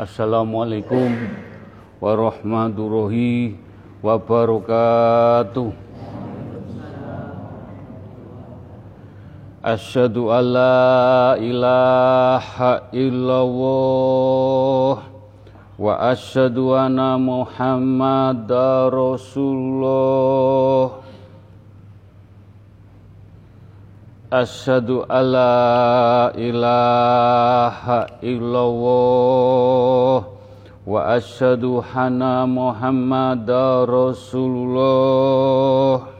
Assalamualaikum warahmatullahi wabarakatuh. Asyhadu an la ilaha illallah wa asyhadu anna Muhammadar Rasulullah. Asyhadu an la ilaha illallah wa asyhadu anna Muhammadar Rasulullah.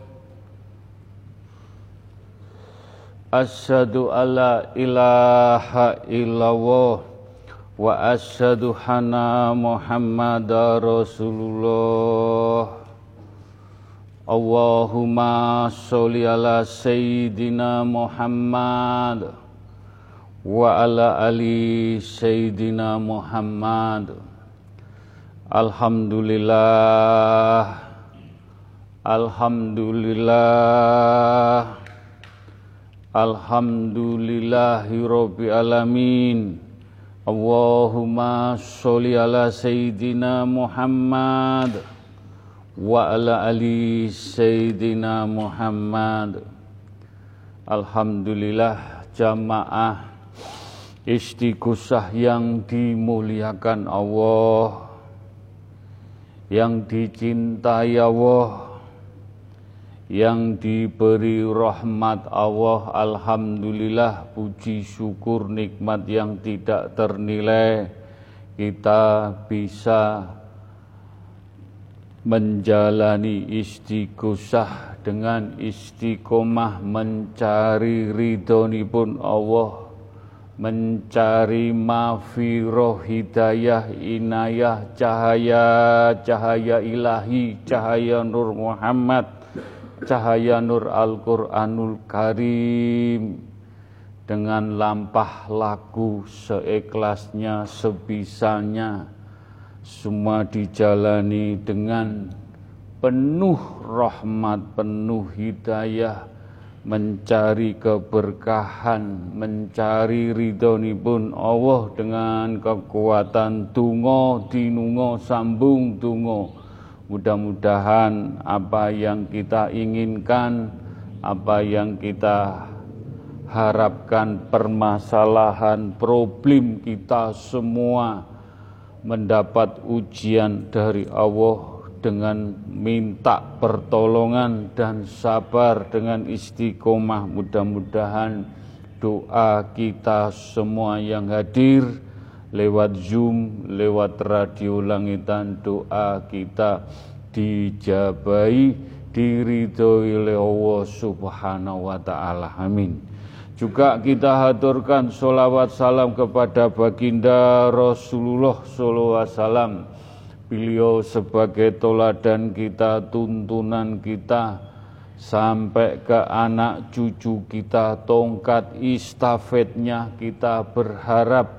Asyhadu alla ilaha illallah wa asyhadu anna Muhammadar Rasulullah. Allahumma sholli ala sayyidina Muhammad wa ala ali sayyidina Muhammad. Alhamdulillah. Alhamdulillah. Alhamdulillahi Rabbil Alamin. Allahumma sholli ala Sayyidina Muhammad Wa ala ali Sayyidina Muhammad. Alhamdulillah jamaah istiqosah yang dimuliakan Allah Yang dicintai Allah yang diberi rahmat Allah. Alhamdulillah puji syukur nikmat yang tidak ternilai. Kita bisa menjalani istiqosah dengan istiqomah mencari ridhonipun Allah mencari mafiroh hidayah inayah cahaya cahaya ilahi cahaya nur Muhammad cahaya nur Al-Quranul Karim. Dengan lampah laku seikhlasnya, sebisanya, semua dijalani dengan penuh rahmat, penuh hidayah, mencari keberkahan, mencari ridhonipun Allah dengan kekuatan tungo, dinungo, sambung tungo, Mudah-mudahan apa yang kita inginkan, apa yang kita harapkan, permasalahan, problem kita semua mendapat ujian dari Allah dengan minta pertolongan dan sabar dengan istiqomah. Mudah-mudahan doa kita semua yang hadir lewat Zoom, lewat radio langitan doa kita dijabai, diridhoi oleh Allah Subhanahu wa taala. Amin. Juga kita haturkan solawat salam kepada baginda Rasulullah alaihi wasallam. Beliau sebagai toladan kita, tuntunan kita, sampai ke anak cucu kita, tongkat istafetnya kita berharap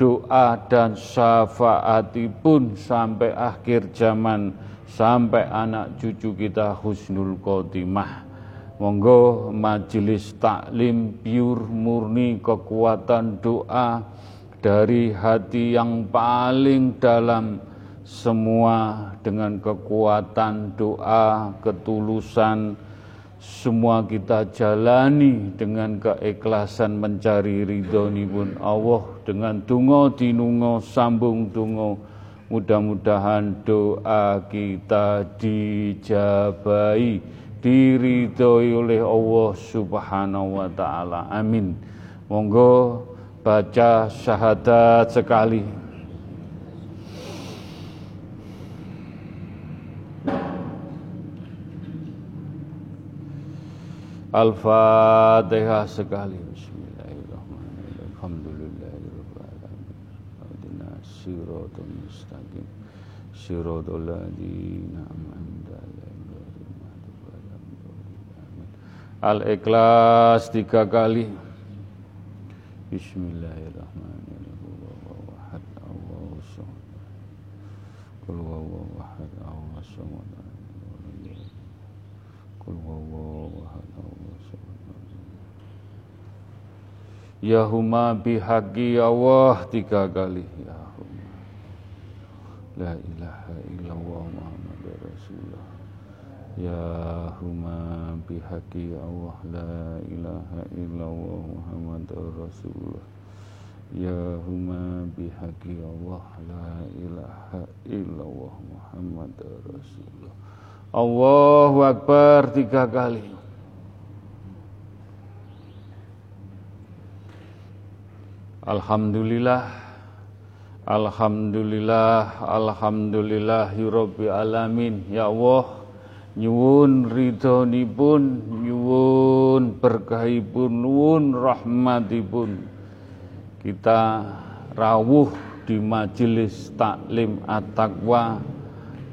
doa dan syafaatipun sampai akhir zaman sampai anak cucu kita husnul khotimah monggo majelis taklim pure murni kekuatan doa dari hati yang paling dalam. Semua dengan kekuatan doa ketulusan. Semua kita jalani dengan keikhlasan mencari ridho pun Allah. Dengan tungo dinungo sambung tungo mudah-mudahan doa kita dijabai diridhoi oleh Allah Subhanahu wa taala amin monggo baca syahadat sekali Al-Fatihah sekali. Bismillahirrahmanirrahim. Alhamdulillahirrahmanirrahim. Adina siratul mustaqim. Siratul ladina Al-Ikhlas tiga kali. Bismillahirrahmanirrahim. Ya huma bihaqi Allah tiga kali Ya La ilaha illallah Muhammad Rasulullah Ya huma bihaqi Allah La ilaha illallah Muhammad Rasulullah. Ya huma bihaqi Allah La ilaha illallah Muhammad Rasulullah. Allahu Akbar tiga kali. Alhamdulillah Alhamdulillah Alhamdulillahirabbil alamin. Ya Allah nyuwun ridhonipun nyuwun berkahipun nyuwun rahmatipun. Kita rawuh di majelis taklim at-taqwa.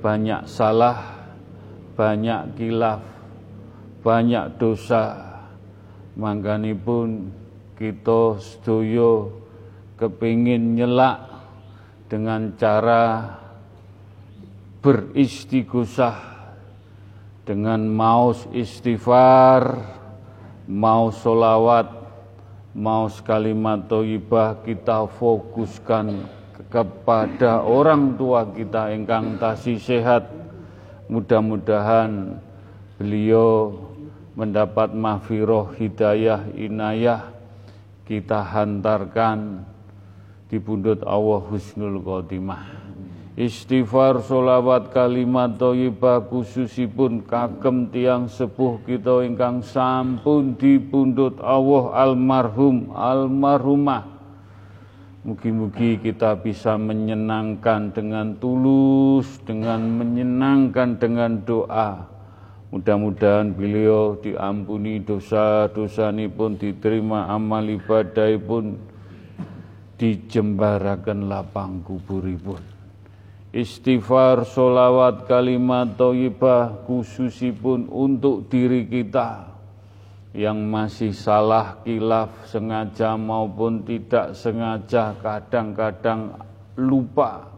Banyak salah banyak kilaf banyak dosa. Mangganipun kita sedaya kepingin nyelak dengan cara beristighosah dengan maus istighfar, mau solawat, mau kalimat toibah kita fokuskan kepada orang tua kita engkang tasih sehat. Mudah-mudahan beliau mendapat mahfiroh hidayah inayah kita hantarkan di pundut Allah Husnul Khotimah. Istighfar solawat kalimat thayyibah khususipun kagem tiang sepuh kita ingkang sampun di pundut Allah almarhum almarhumah. Mugi-mugi kita bisa menyenangkan dengan tulus, dengan menyenangkan dengan doa. Mudah-mudahan beliau diampuni dosa-dosa pun diterima amal ibadah pun dijembarakan lapang kuburipun. Istighfar, solawat, kalimat toibah khususipun untuk diri kita yang masih salah kilaf sengaja maupun tidak sengaja kadang-kadang lupa.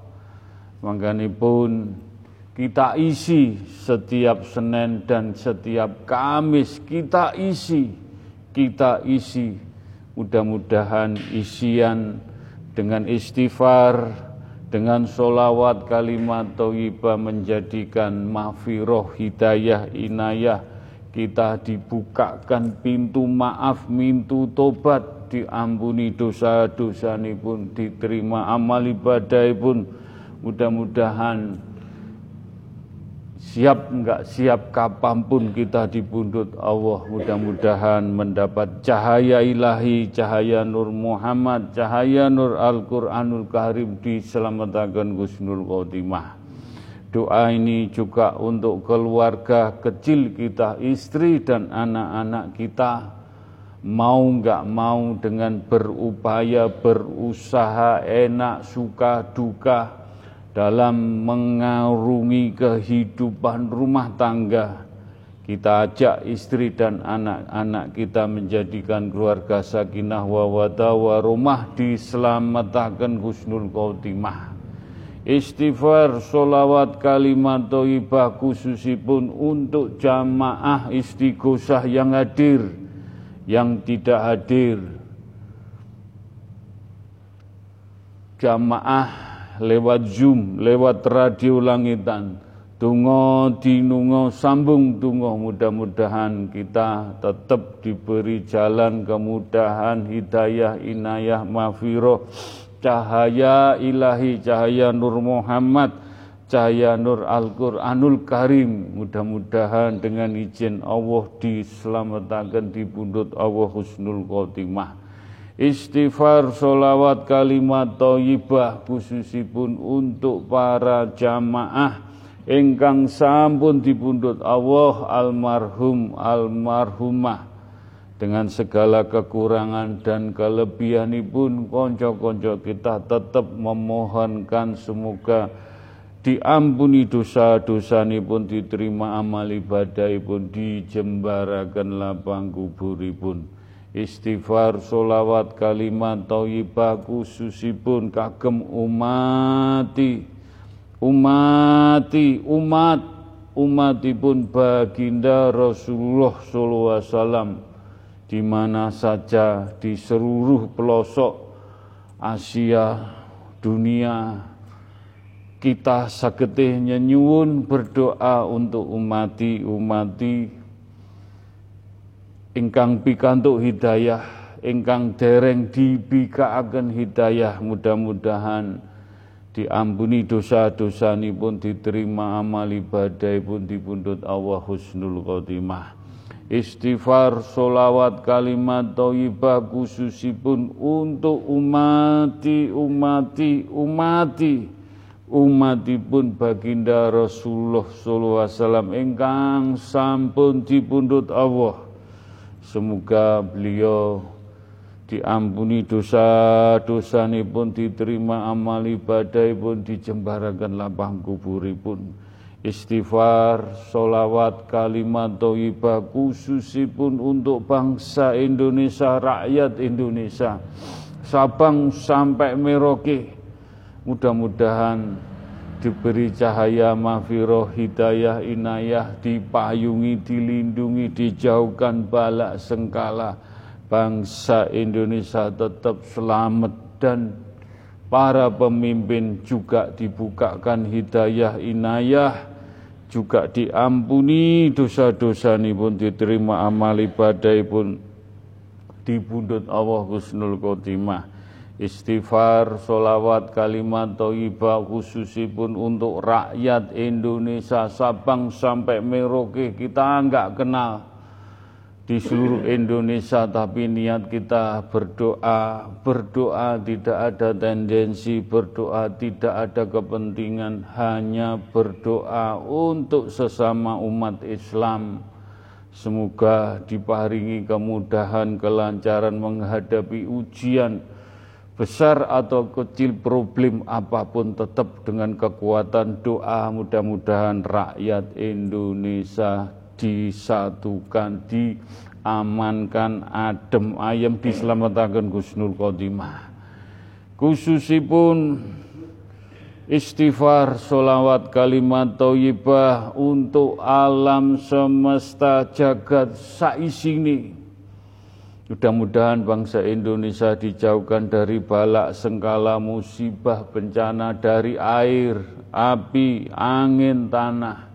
Pun kita isi setiap Senin dan setiap Kamis kita isi kita isi. Mudah-mudahan isian dengan istighfar, dengan solawat kalimat toibah menjadikan mafiroh hidayah inayah kita dibukakan pintu maaf, pintu tobat, diampuni dosa-dosa pun, diterima amal ibadah pun, mudah-mudahan Siap enggak siap kapan pun kita dibundut Allah mudah-mudahan mendapat cahaya ilahi, cahaya Nur Muhammad, cahaya Nur Al-Quranul Karim diselamatkan Gusnul Khotimah. Doa ini juga untuk keluarga kecil kita, istri dan anak-anak kita. Mau enggak mau dengan berupaya, berusaha, enak, suka, duka, dalam mengarungi kehidupan rumah tangga. Kita ajak istri dan anak-anak kita menjadikan keluarga sakinah wa wada wa rumah diselamatkan husnul khotimah. Istighfar, solawat, kalimat toibah khususipun untuk jamaah istighosah yang hadir, yang tidak hadir. Jamaah lewat Zoom, lewat radio langitan. Tungo dinungo sambung tungo mudah-mudahan kita tetap diberi jalan kemudahan hidayah inayah mafiroh. Cahaya ilahi cahaya Nur Muhammad cahaya Nur Al-Quranul Karim. Mudah-mudahan dengan izin Allah diselamatkan di pundut Allah Husnul Khotimah Istighfar, solawat, kalimat toyibah khususipun untuk para jamaah. Ingkang sampun dipundhut Allah almarhum almarhumah. Dengan segala kekurangan dan kelebihanipun konco-konco kita tetap memohonkan semoga diampuni dosa-dosa pun diterima amal ibadah pun dijembarakan lapang kuburipun istighfar solawat kalimat thayyibah khususipun kagem umati. Umati umat. Umatipun baginda Rasulullah sallallahu alaihi wasallam. Di mana saja di seluruh pelosok Asia dunia kita sagete nyuwun berdoa untuk umati-umati ingkang pikantuk hidayah ingkang dereng dibikaaken hidayah mudah-mudahan diampuni dosa-dosa pun diterima amal ibadah pun dipundut Allah husnul khotimah istighfar solawat kalimat thayyibah khususipun untuk umati umati umati umatipun baginda Rasulullah sallallahu alaihi wasallam ingkang sampun dipundhut Allah. Semoga beliau diampuni dosa-dosa pun diterima amal ibadah pun dijembarakan lapang kuburipun. Istighfar, solawat, kalimat toibah khususipun untuk bangsa Indonesia, rakyat Indonesia, Sabang sampai Merauke, Mudah-mudahan diberi cahaya mafiroh, hidayah, inayah, dipayungi, dilindungi, dijauhkan balak sengkala. Bangsa Indonesia tetap selamat dan para pemimpin juga dibukakan hidayah, inayah, juga diampuni dosa-dosa ini pun diterima amal ibadah pun dibundut Allah Husnul Khotimah istighfar, solawat, kalimat toibah khususipun untuk rakyat Indonesia. Sabang sampai Merauke kita enggak kenal. Di seluruh Indonesia tapi niat kita berdoa. Berdoa tidak ada tendensi berdoa tidak ada kepentingan. Hanya berdoa untuk sesama umat Islam. Semoga diparingi kemudahan kelancaran menghadapi ujian besar atau kecil problem apa pun tetap dengan kekuatan doa mudah-mudahan rakyat Indonesia disatukan diamankan adem ayam diselamatkan Gusnul Khotimah khususipun istighfar solawat kalimat thayyibah untuk alam semesta jagat saisini Mudah-mudahan bangsa Indonesia dijauhkan dari balak, sengkala, musibah, bencana dari air, api, angin, tanah.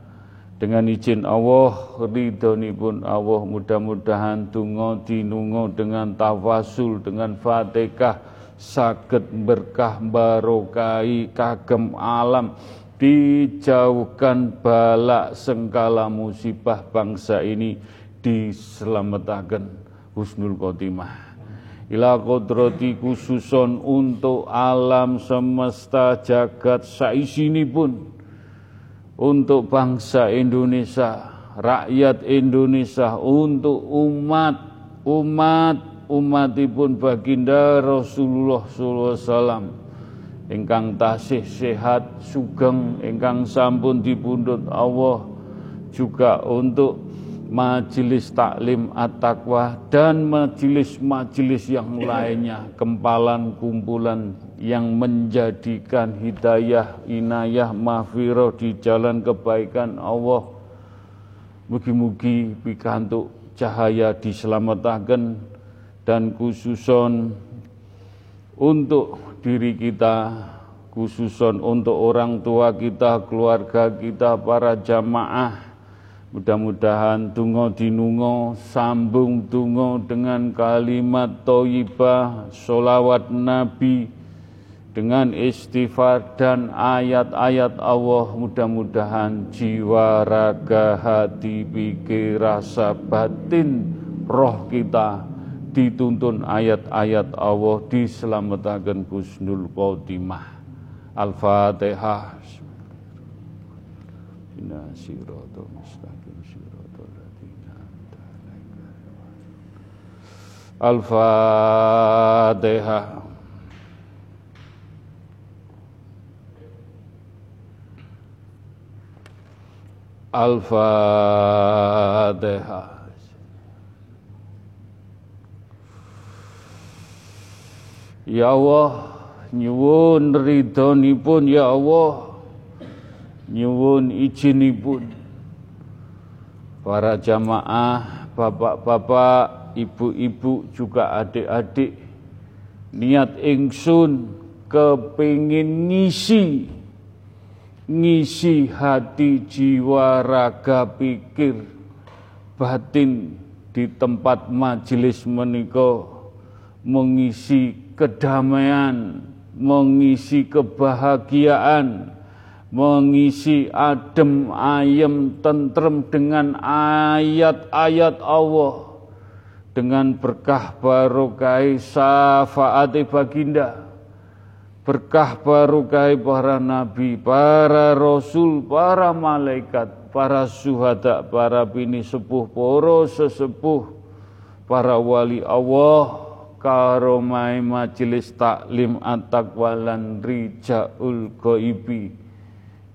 Dengan izin Allah, ridhoni pun Allah mudah-mudahan tungo dinungo dengan tawasul, dengan fatihah, sakit berkah barokai kagem alam, dijauhkan balak, sengkala, musibah bangsa ini diselamatkan husnul khotimah. Ila kodrati khususon untuk alam semesta jagat saisini pun untuk bangsa Indonesia rakyat Indonesia untuk umat umat umatipun baginda Rasulullah alaihi wasallam. Ingkang tasih sehat sugeng ingkang sampun dipundhut Allah juga untuk majelis taklim at-taqwa dan majelis-majelis yang lainnya, kempalan kumpulan yang menjadikan hidayah, inayah, mahfirah di jalan kebaikan Allah. Mugi-mugi pikantuk cahaya diselamatkan dan khususon untuk diri kita, khususon untuk orang tua kita, keluarga kita, para jamaah, Mudah-mudahan tungo dinungo sambung tungo dengan kalimat toibah, solawat Nabi, dengan istighfar dan ayat-ayat Allah. Mudah-mudahan jiwa raga hati pikir rasa batin roh kita dituntun ayat-ayat Allah diselamatkan Gusnul Khotimah. Al-Fatihah Al-Fatihah. Al-Fatihah. Ya Allah, nyuwun ridhonipun ya Allah. Nyuwun izinipun para jamaah, bapak-bapak ibu-ibu juga adik-adik niat ingsun kepingin ngisi ngisi hati jiwa raga pikir batin di tempat majelis menika mengisi kedamaian mengisi kebahagiaan mengisi adem ayem tentrem dengan ayat-ayat Allah. Dengan berkah barokah syafaat baginda. Berkah barokah para nabi para rasul para malaikat para syuhada para bini sepuh poro sesepuh para wali Allah. Karomai majelis taklim at-taqwalan rijaul ghaibi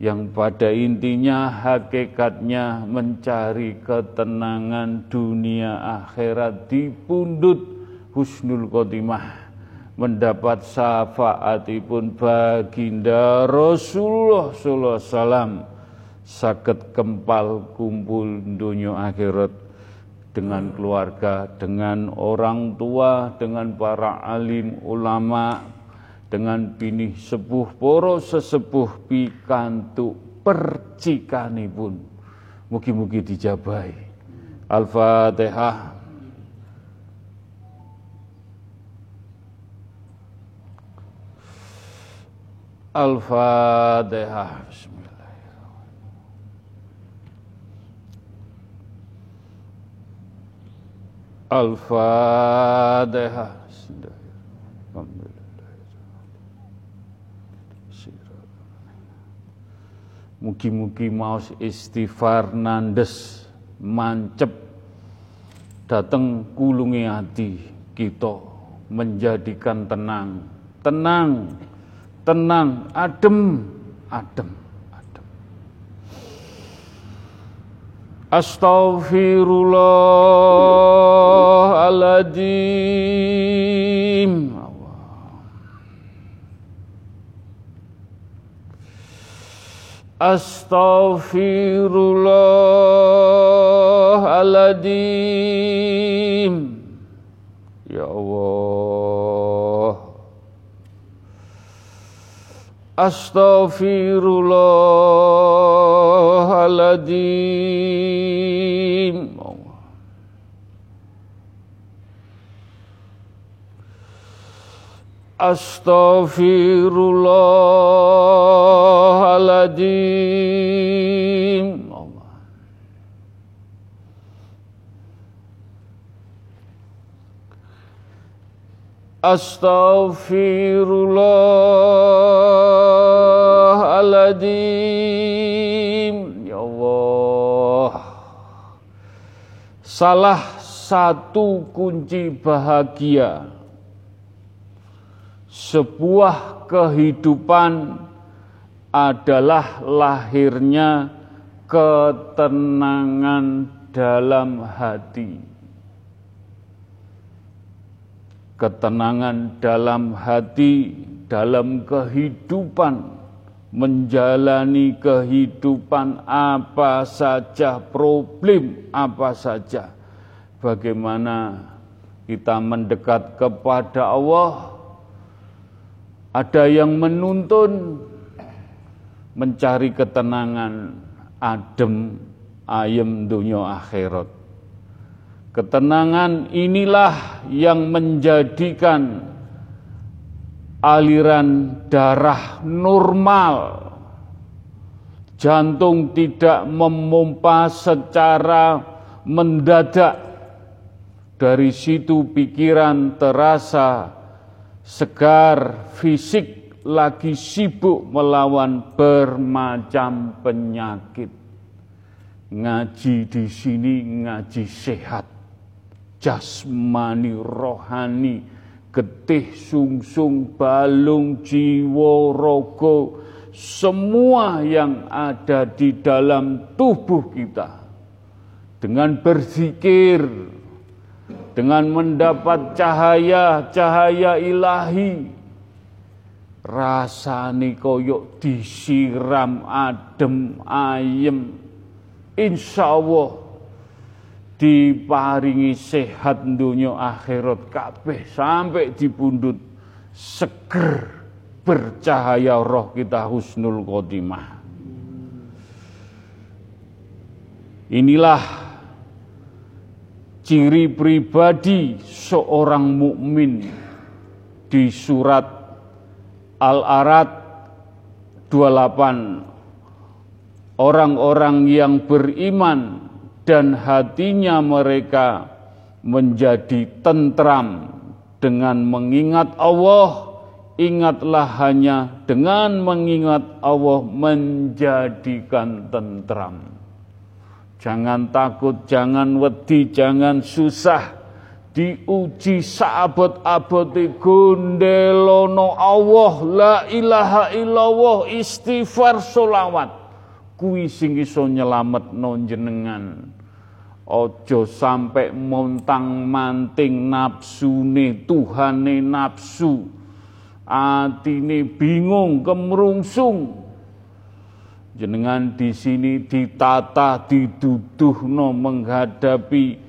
yang pada intinya hakikatnya mencari ketenangan dunia akhirat di pundut husnul khotimah. Mendapat syafaatipun baginda Rasulullah sallallahu alaihi wasallam. Sakit kempal kumpul dunia akhirat dengan keluarga, dengan orang tua, dengan para alim ulama, dengan bini sepuh poro sesepuh pikantuk percikanipun. Mugi-mugi dijabai Al-Fatihah. Al-Fatihah. Al-Fatihah Mugi-mugi maus istighfar nandes mancep datang kulungi hati kita menjadikan tenang, tenang, tenang, adem, adem, adem. Astaghfirullahaladzim Astaghfirullahaladzim Ya Allah Astaghfirullahaladzim Astaghfirullahaladzim Allah. Astaghfirullahaladzim Ya Allah. Salah satu kunci bahagia. Sebuah kehidupan adalah lahirnya ketenangan dalam hati. Ketenangan dalam hati, dalam kehidupan, menjalani kehidupan apa saja, problem apa saja. Bagaimana kita mendekat kepada Allah, ada yang menuntun mencari ketenangan adem ayem dunia akhirat. Ketenangan inilah yang menjadikan aliran darah normal. Jantung tidak memompa secara mendadak. Dari situ pikiran terasa segar fisik lagi sibuk melawan bermacam penyakit. Ngaji di sini ngaji sehat, jasmani, rohani, getih, sungsung, balung, jiwa, rogo, semua yang ada di dalam tubuh kita. Dengan berzikir, dengan mendapat cahaya-cahaya ilahi rasani koyok disiram adem ayem. Insya Allah diparingi sehat dunia akhirat. Kabeh sampai dipundut seger bercahaya roh kita husnul khotimah. Inilah ciri pribadi seorang mukmin di surat Al-Arad 28 orang-orang yang beriman dan hatinya mereka menjadi tentram dengan mengingat Allah. Ingatlah hanya dengan mengingat Allah menjadikan tentram. Jangan takut jangan wedi jangan susah diuji sahabat-abad gondelono Allah la ilaha illallah istighfar solawat kuwi sing iso nyelametno jenengan Ojo sampai montang manting nafsune Tuhane nafsu. Atine bingung kemerungsung jenengan di sini ditata diduduhno menghadapi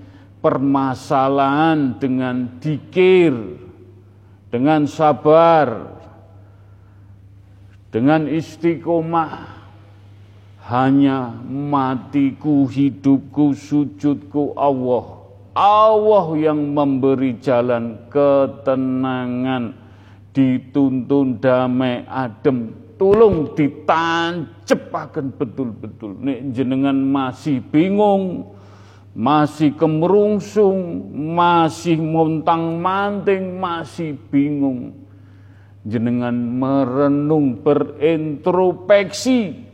permasalahan dengan dikir dengan sabar dengan istiqomah hanya matiku, hidupku, sujudku Allah. Allah yang memberi jalan ketenangan, dituntun damai adem, tolong ditancepakan betul-betul. Nek jenengan masih bingung, masih kemerungsung, masih montang manting, masih bingung. Jenengan merenung berintrospeksi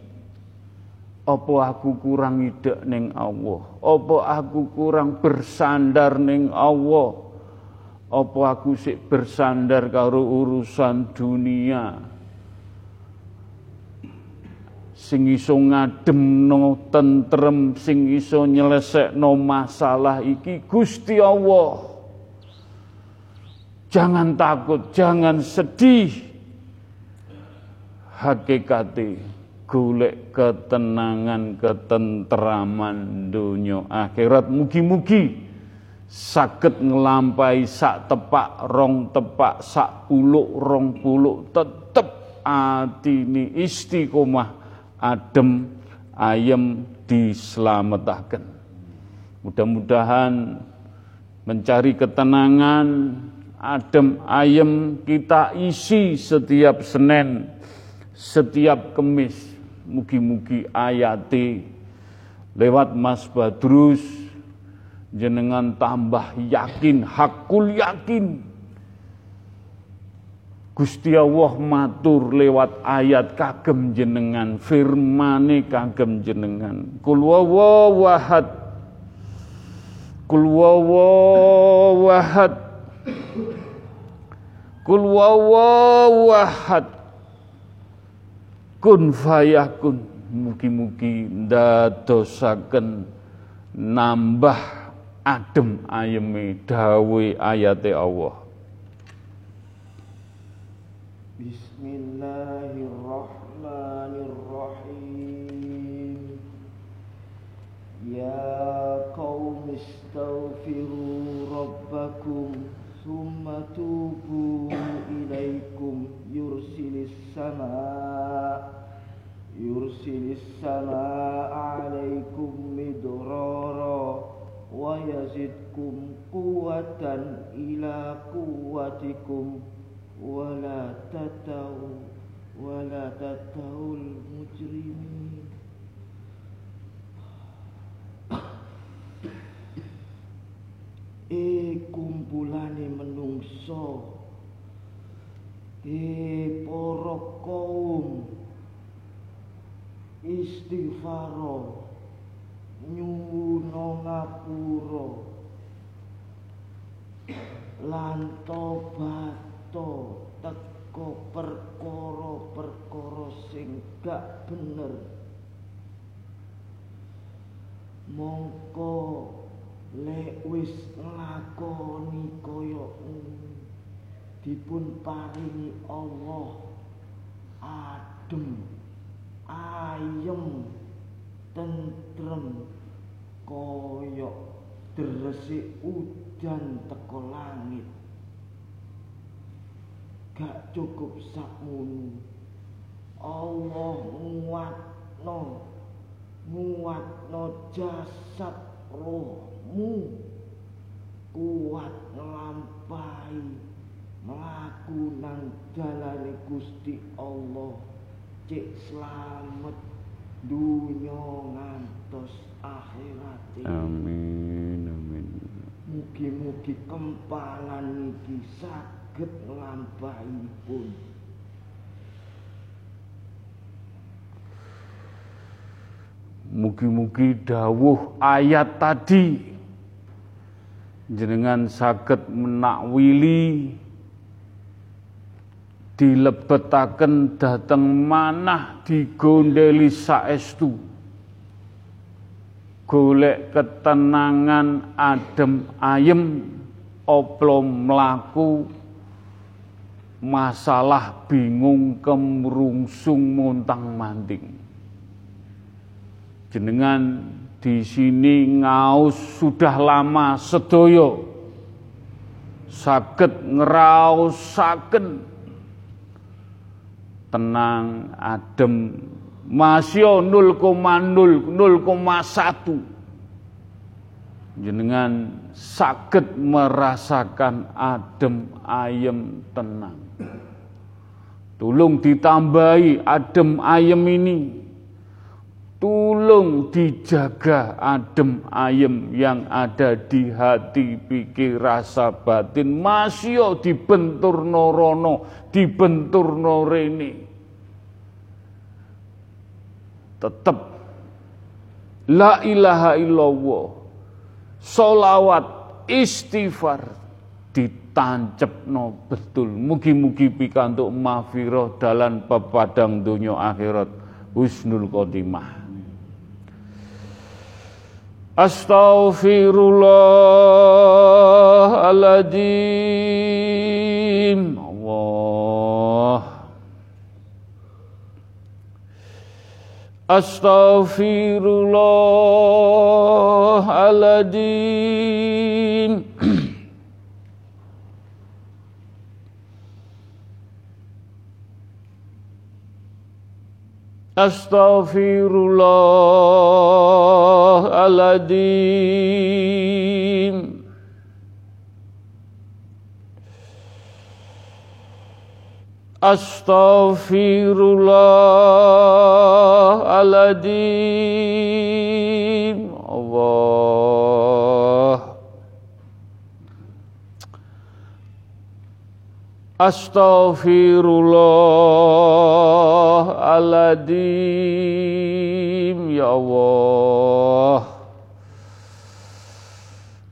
apa aku kurang ide ning Allah? Apa aku kurang bersandar ning Allah? Apa aku sik bersandar karo urusan dunia? Sing iso ngademno tentrem, sing iso nyelesekno masalah iki Gusti Allah. Jangan takut, jangan sedih. Hakikate golek ketenangan, ketentraman dunia akhirat. Mugi-mugi sakit ngelampai sak tepak, rong tepak, sak puluk, rong puluk, tetep ini istiqomah adem ayem diselamatkan. Mudah-mudahan mencari ketenangan, adem ayem kita isi setiap Senin, setiap Kemis mugi-mugi ayati lewat Mas Badrus jenengan tambah yakin hakul yakin Gusti Allah matur lewat ayat kagem jenengan firmane kagem jenengan. Kul wahad. Kul wahad. Kul wahad. Kun fayakun mugi-mugi ndadosaken nambah adem ayeme dawe ayate Allah istaghfiru rabbakum summa tubu ilaikum yursilis sama yursilis sama alaikum midrara wa yazidkum quwatan ila quwatikum wala tatau wala tataul e kumpulane menungso. E para kaum. Istighfaro. Nyuwuna ngapura. Lan tobato teko perkara-perkara sing gak bener. Mongko lek wis nglakoni kaya dipun paringi Allah. Adem ayem tentrem kaya dresik udan teko langit. Gak cukup sakmono Allah nguatno nguatno jasad rohmu kuat nglampahi mlaku nang dalane Gusti Allah. Cek slamet dunya ngantos akhirat Amin amin. Mugi-mugi kempalan iki saged nglampahipun. Mugi-mugi dawuh ayat tadi jenengan saged menakwili dilebetaken dateng manah digondeli saestu. Golek ketenangan adem ayem oplo mlaku? Masalah bingung kemrungsung montang manting. Jenengan di sini ngaus sudah lama sedoyo saged ngrausaken tenang adem. Masih 0,0 0,1 jenengan sakit merasakan adem ayem tenang. Tolong ditambahi adem ayem ini Tolong dijaga adem ayem yang ada di hati, pikir, rasa batin. Masih dibentur norono, dibentur norene. Tetap La ilaha illallah. Solawat istighfar. Ditancep no betul. Mugi-mugi pikantuk mafiroh dalan pepadang dunia akhirat. Husnul khotimah Astaghfirullahaladzim Allah Astaghfirullahaladzim Astaghfirullahaladzim Astaghfirullahaladzim Astaghfirullahaladzim Ya Allah.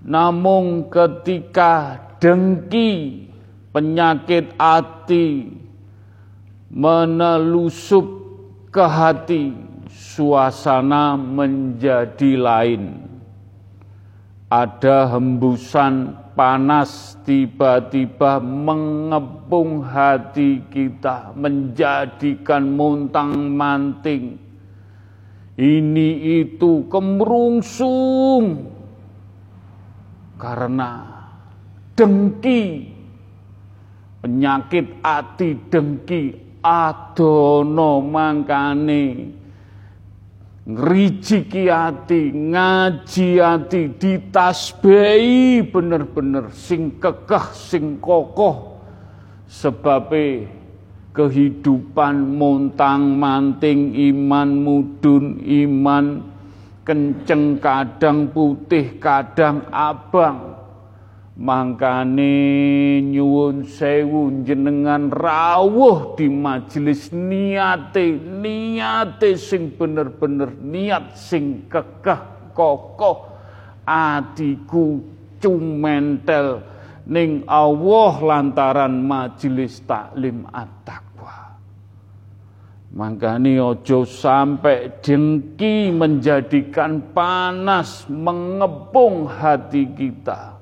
Namun ketika dengki penyakit hati menelusup ke hati suasana menjadi lain. Ada hembusan panas tiba-tiba mengepung hati kita, menjadikan montang manting. Ini itu kemerungsung karena dengki, penyakit hati dengki, adono mangkane ngerijiki hati, ngaji hati, ditasbehi bener-bener sing kekeh, sing kokoh. Sebabe kehidupan montang manting iman mudun iman kenceng kadang putih kadang abang Mangkane nyuwun sewu jenengan rawuh di majelis niate niate sing bener-bener niat sing kekeh kokoh atiku cumentel ning Allah lantaran majelis taklim at-taqwa. Mangkane ojo sampai dengki menjadikan panas mengepung hati kita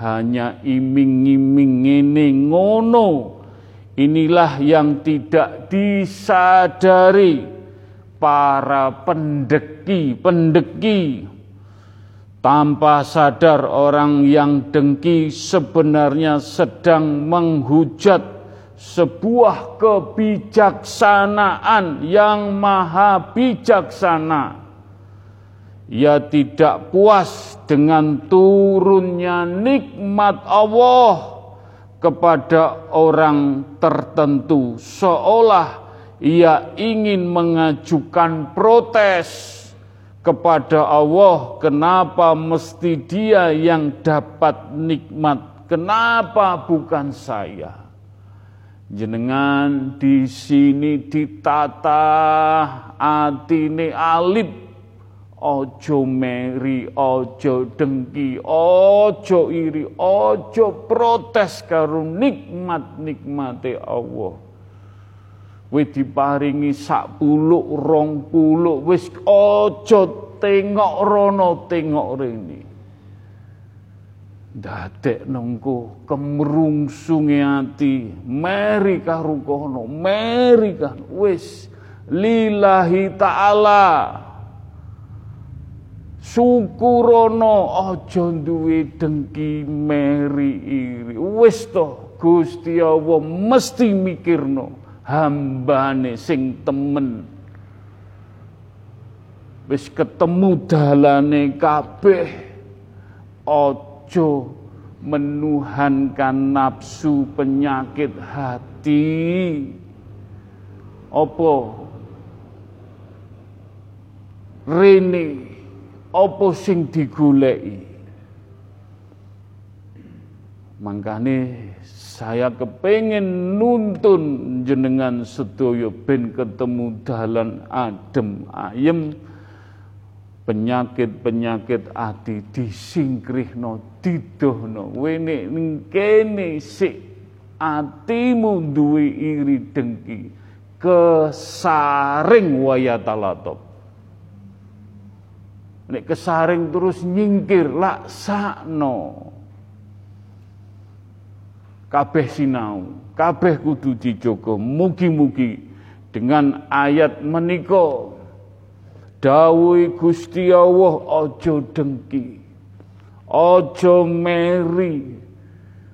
hanya iming-iming ini ngono. Inilah yang tidak disadari para pendeki-pendeki. Tanpa sadar orang yang dengki sebenarnya sedang menghujat sebuah kebijaksanaan yang maha bijaksana ia tidak puas dengan turunnya nikmat Allah kepada orang tertentu. Seolah ia ingin mengajukan protes kepada Allah kenapa mesti dia yang dapat nikmat? Kenapa bukan saya? Jenengan di sini ditata atine alit ojo meri ojo dengki ojo iri ojo protes karo nikmat nikmate Allah Kowe diparingi sak puluk rong puluk wis aja tengok rono tengok rene. Dadek nengko kemrungsunge ati, meri karo kono, meri kan wis lillahi taala. Syukurono aja duwe dengki meri iri. Wis to Gusti Allah mesti mikirno hambane sing temen. Wis ketemu dalane kabeh ojo menuhankan nafsu penyakit hati. Opo rene opo sing digoleki? Mangkane saya kepengen nuntun jenengan sedoyo ben ketemu dalan adem ayem. Penyakit-penyakit ati disingkrihno didohno. Wene kene sik atimu duwe iri dengki. Kesaring waya talatop nek kesaring terus nyingkir laksakno kabeh sinau, kabeh kudu dijogo. Mugi-mugi dengan ayat menika dawuh Gusti Allah aja dengki. Aja meri.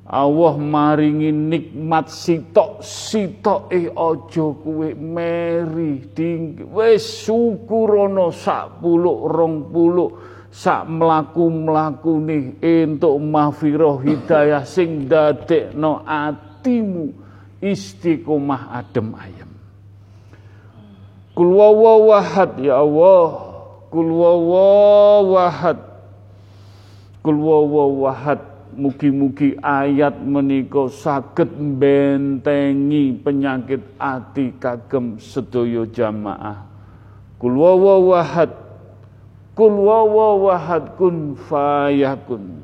Allah maringi nikmat sitok eh aja kuwe meri ding wis syukurono sak puluk rong puluk sak mlaku nih entuk mahfirah hidayah sing dadekno atimu istiqomah adem ayem. Kul ya Allah. Kul wahad. Kul wahad. Mugi-mugi ayat menika saged bentengi penyakit ati kagem sedaya jamaah. Kul wahad. Kul wawahad kun fayakun.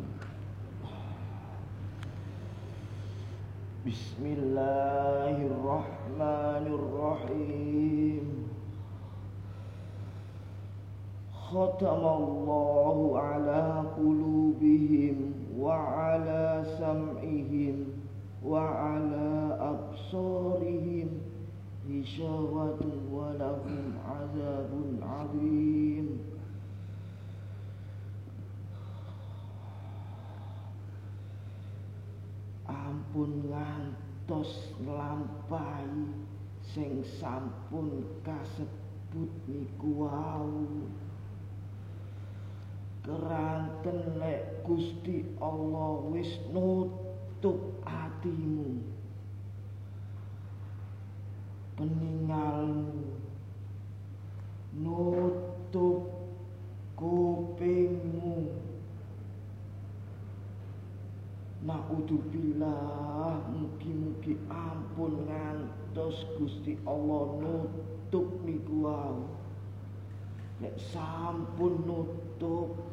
Bismillahirrahmanirrahim. Qulubihim wa ala sam'ihim wa ala absarihim hishawatun wa lahum azabun azim. ampun ngantos nglampahi sing sampun kasebut niku wau keranten lek Gusti Allah wis nutup atimu peninggalmu nutup kupingmu Naudzubillah mugi-mugi ampun ngantos Gusti Allah nutup niku wau. Nek sampun nutup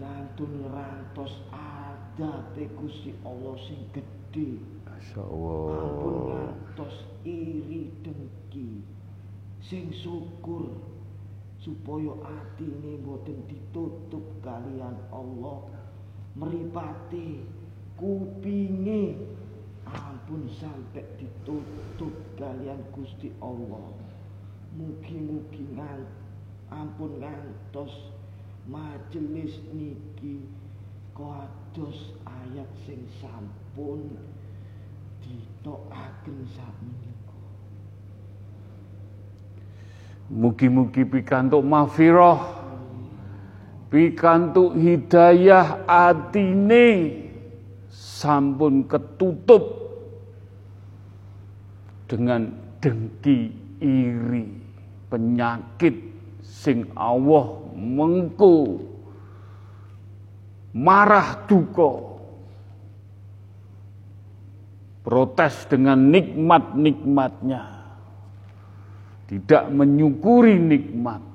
kantun rantos adate Gusti Allah sing gedhe. Masyaallah. Ampun ngantos iri dengki sing syukur supaya atine boten ditutup kalian Allah meripati kupinge ampun sampai ditutup kalian Gusti Allah mugi-mugi ampun ngantos majelis niki kados ayat sing sampun ditokaken sakmenika. Mugi-mugi pikantuk mahfirah pikantuk hidayah atine sampun ketutup dengan dengki iri penyakit sing Allah mengko marah duka protes dengan nikmat-nikmatnya tidak menyukuri nikmat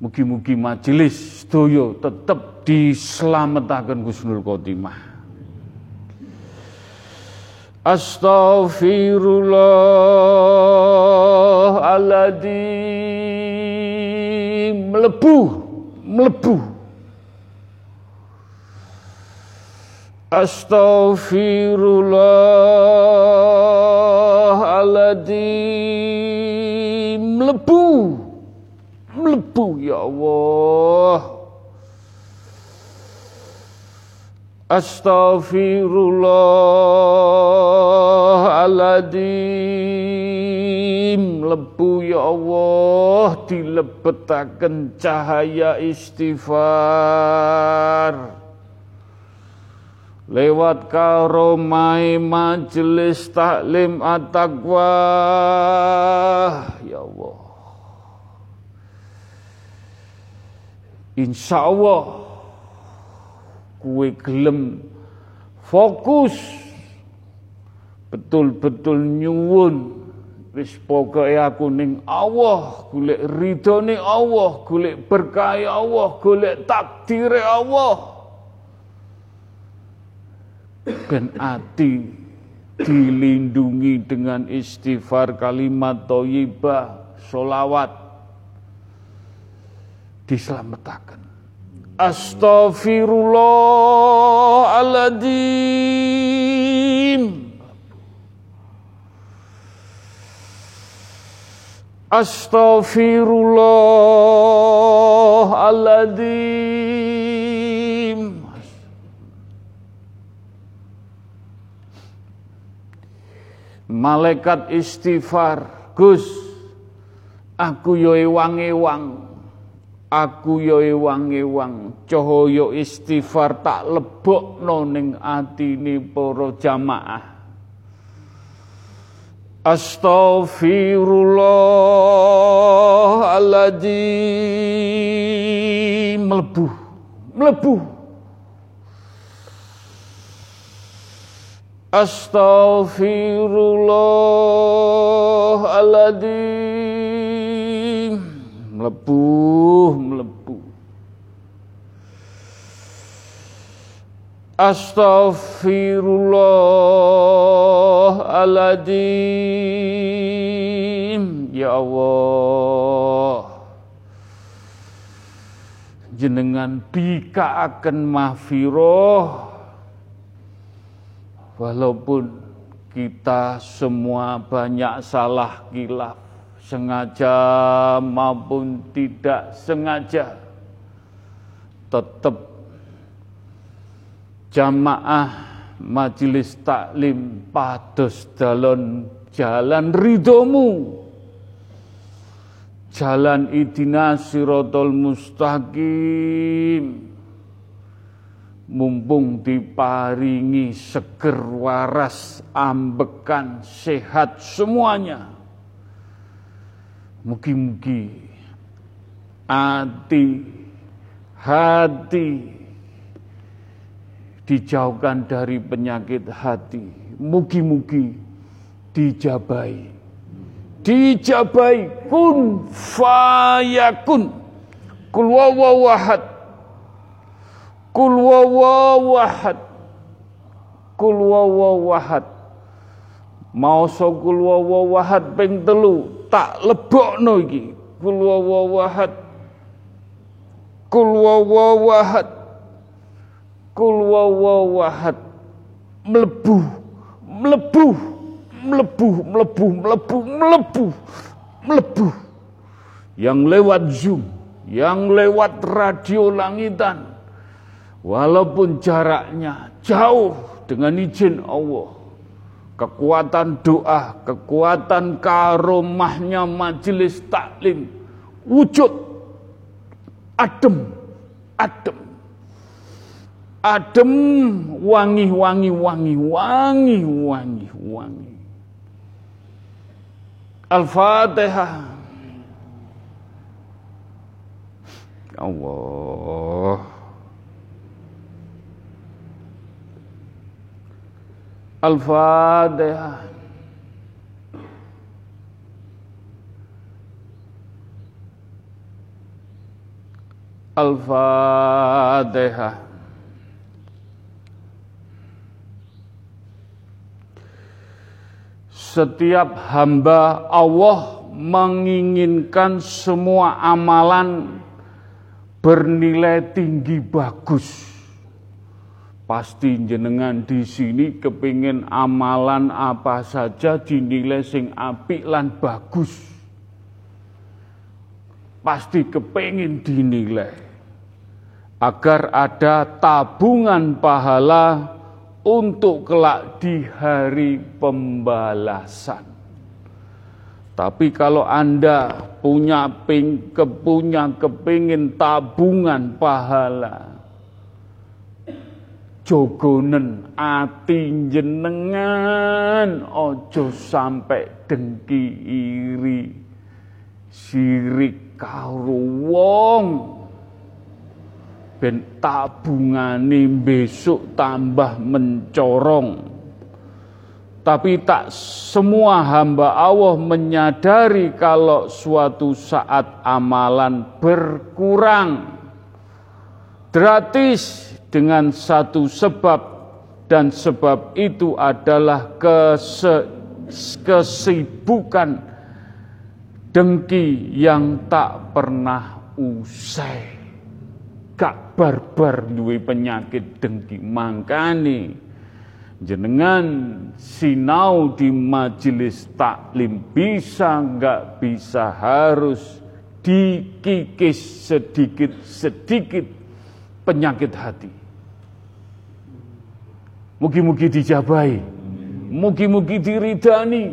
Mugi-mugi majelis doyo tetap diselamatkan Gusnul Khotimah. Astaghfirullahaladzim melebu. Melebu. Astaghfirullahaladzim. Melebu. Melebu ya Allah. Astaghfirullahaladzim Lebu ya Allah Dilebetakan cahaya istighfar. Lewat karomai majelis taklim at-taqwa Ya Allah. Insya Allah kue gelem fokus betul-betul nyuwun wis pokoke aku ning Allah golek ridhone Allah golek berkah Allah golek takdire Allah ben ati dilindungi dengan istighfar kalimat thayyibah solawat diselamatkan. Astaghfirullahaladzim. Astaghfirullahaladzim. Malaikat istighfar, Gus, aku yo ewang-ewang Aku yo ewang-ewang istighfar tak lebokno ning atine para jamaah. Astaghfirullahaladzim mlebu mlebu Astaghfirullahaladzim mlebu mlebu Astaghfirullahaladzim Ya Allah. Jenengan bika akan mahfiroh Walaupun kita semua banyak salah kilaf sengaja maupun tidak sengaja tetap jamaah majelis taklim pados dalon jalan ridomu. Jalan idina sirotol mustaqim. Mumpung diparingi seger waras ambekan sehat semuanya. Mugi-mugi hati hati dijauhkan dari penyakit hati. Mugi-mugi dijabai. Dijabai kun fayakun. Kul wawawahad. Kul wawawahad. Kul wawawahad. Mau sokul wawawahad ping telu tak lebokno iki kul wawahad kul wawahad kul wawahad mlebu mlebu mlebu mlebu mlebu mlebu mlebu yang lewat Zoom yang lewat radio langitan. Walaupun jaraknya jauh dengan izin Allah. Kekuatan doa, kekuatan karomahnya majelis taklim. Wujud adem, adem. Adem, wangi, wangi, wangi, wangi, wangi, wangi. Al-Fatihah. Allah. Al-Fatihah. Al-Fatihah. Setiap hamba Allah menginginkan semua amalan bernilai tinggi bagus. Pasti jenengan di sini kepingin amalan apa saja dinilai sing apik lan bagus. Pasti kepingin dinilai agar ada tabungan pahala untuk kelak di hari pembalasan. Tapi kalau Anda punya ping, kepunya kepingin tabungan pahala, jogonen ati jenengan ojo sampai dengki iri sirik karo wong ben tabungane besok tambah mencorong. Tapi tak semua hamba Allah menyadari kalau suatu saat amalan berkurang. Gratis dengan satu sebab dan sebab itu adalah kesibukan dengki yang tak pernah usai barbar duwe penyakit dengki mangkane jenengan sinau di majelis taklim bisa nggak bisa harus dikikis sedikit-sedikit penyakit hati. Mugi-mugi dijabai, mugi-mugi diridani.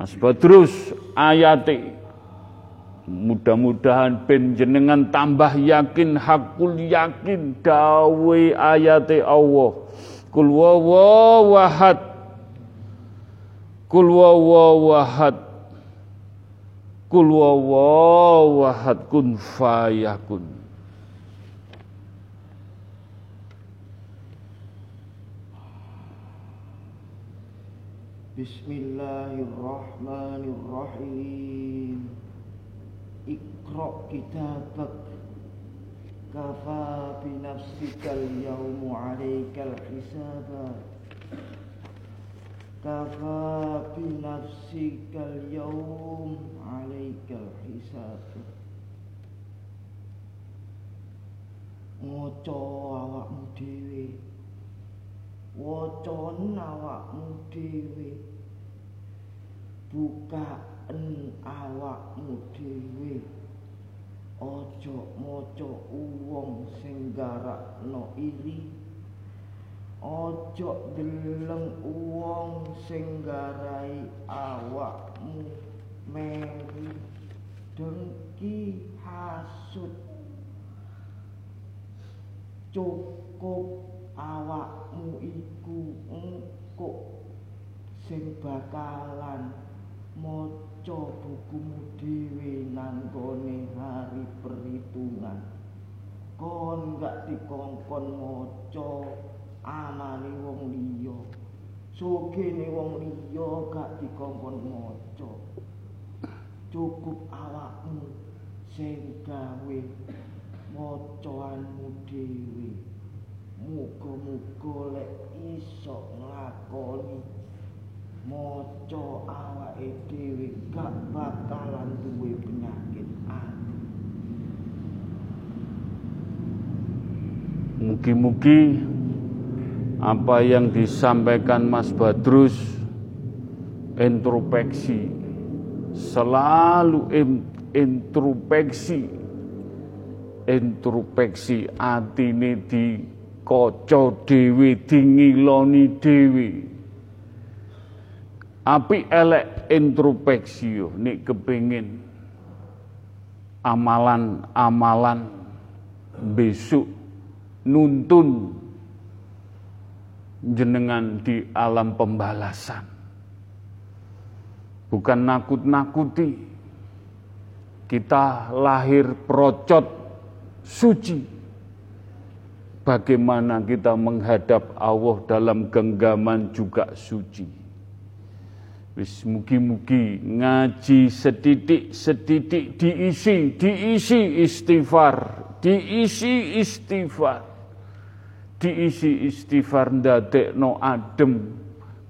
Mas Badrus ayate Mudah-mudahan ben jenengan tambah yakin hakul yakin dawe ayate Allah. Kul wawahad. Kul wawahad. Kul wawahad kun fayakun. Bismillahirrahmanirrahim. Kafa bi nafsikal yawmu alaikal hisaba. Kafa bi nafsikal yawm alaikal hisaba. Ngoco awakmu dhewe. Wocon awakmu dhewe. Bukaan awakmu dhewe Ojo moco uwong sing garakno iri. Ojo deleng uwong sing garai awakmu meri dengki hasud cukup awakmu iku engko sing bakalan maca bukumu dhewe nanggone hari perhitungan. Kon gak dikongkon maca amane wong liya. Sugene wong liya gak dikongkon maca. Cukup awakmu sing gawe macaanmu dhewe muga-muga lek iso nglakoni maca awake dhewe gak bakalan duwe penyakit ati. Mugi-mugi apa yang disampaikan Mas Badrus introspeksi selalu introspeksi introspeksi atine kaca dhewe dingiloni dhewe api elek introspeksi yo nek kepengin amalan-amalan besok nuntun jenengan di alam pembalasan. Bukan nakut-nakuti. Kita lahir procot suci. Bagaimana kita menghadap Allah dalam genggaman juga suci. Wis mugi-mugi ngaji setitik-setitik diisi, diisi istighfar, diisi istighfar. Diisi istighfar no adem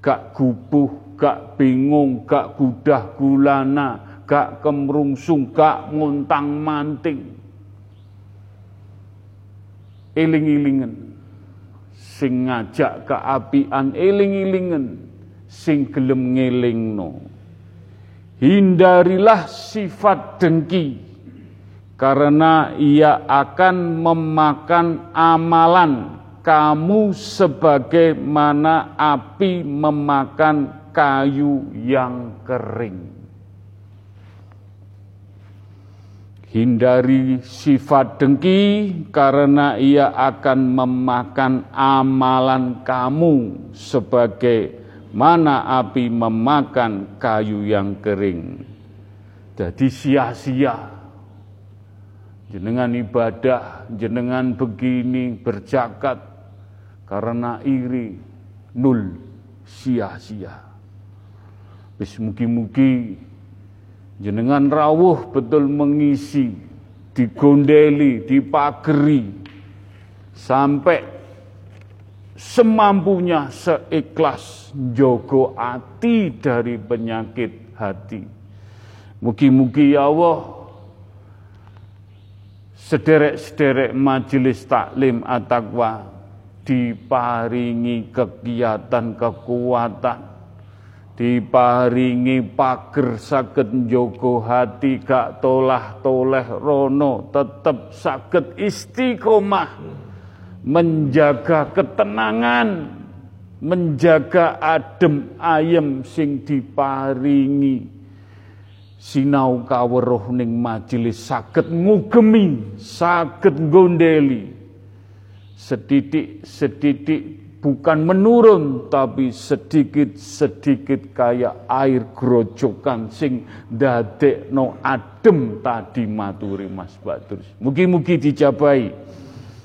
gak gubuh gak bingung gak gudah gulana gak kemrungsung gak nguntang manting. Eling-ilingen sing ngajak keapian eling-ilingen sing gelem ngelingno hindarilah sifat dengki karena ia akan memakan amalan kamu sebagaimana api memakan kayu yang kering. Hindari sifat dengki karena ia akan memakan amalan kamu sebagai mana api memakan kayu yang kering. Jadi sia-sia jenengan ibadah, jenengan begini berjakat, karena iri nul sia-sia. Wis mugi-mugi jenengan rawuh betul mengisi, digondeli, dipageri sampai semampunya seikhlas jogo hati dari penyakit hati. Mugi-mugi ya Allah sederek-sederek majelis taklim at-taqwa diparingi kegiatan kekuatan diparingi pager saged njogo hati gak tolah toleh rono tetep saged istiqomah menjaga ketenangan menjaga adem ayem sing diparingi sinau kaweruh ning majelis saged ngugemi saged gondeli sedidik-sedidik bukan menurun tapi sedikit-sedikit kayak air grojokan sing no adem tadi maturi Mas Batur. Mugi-mugi dijabai.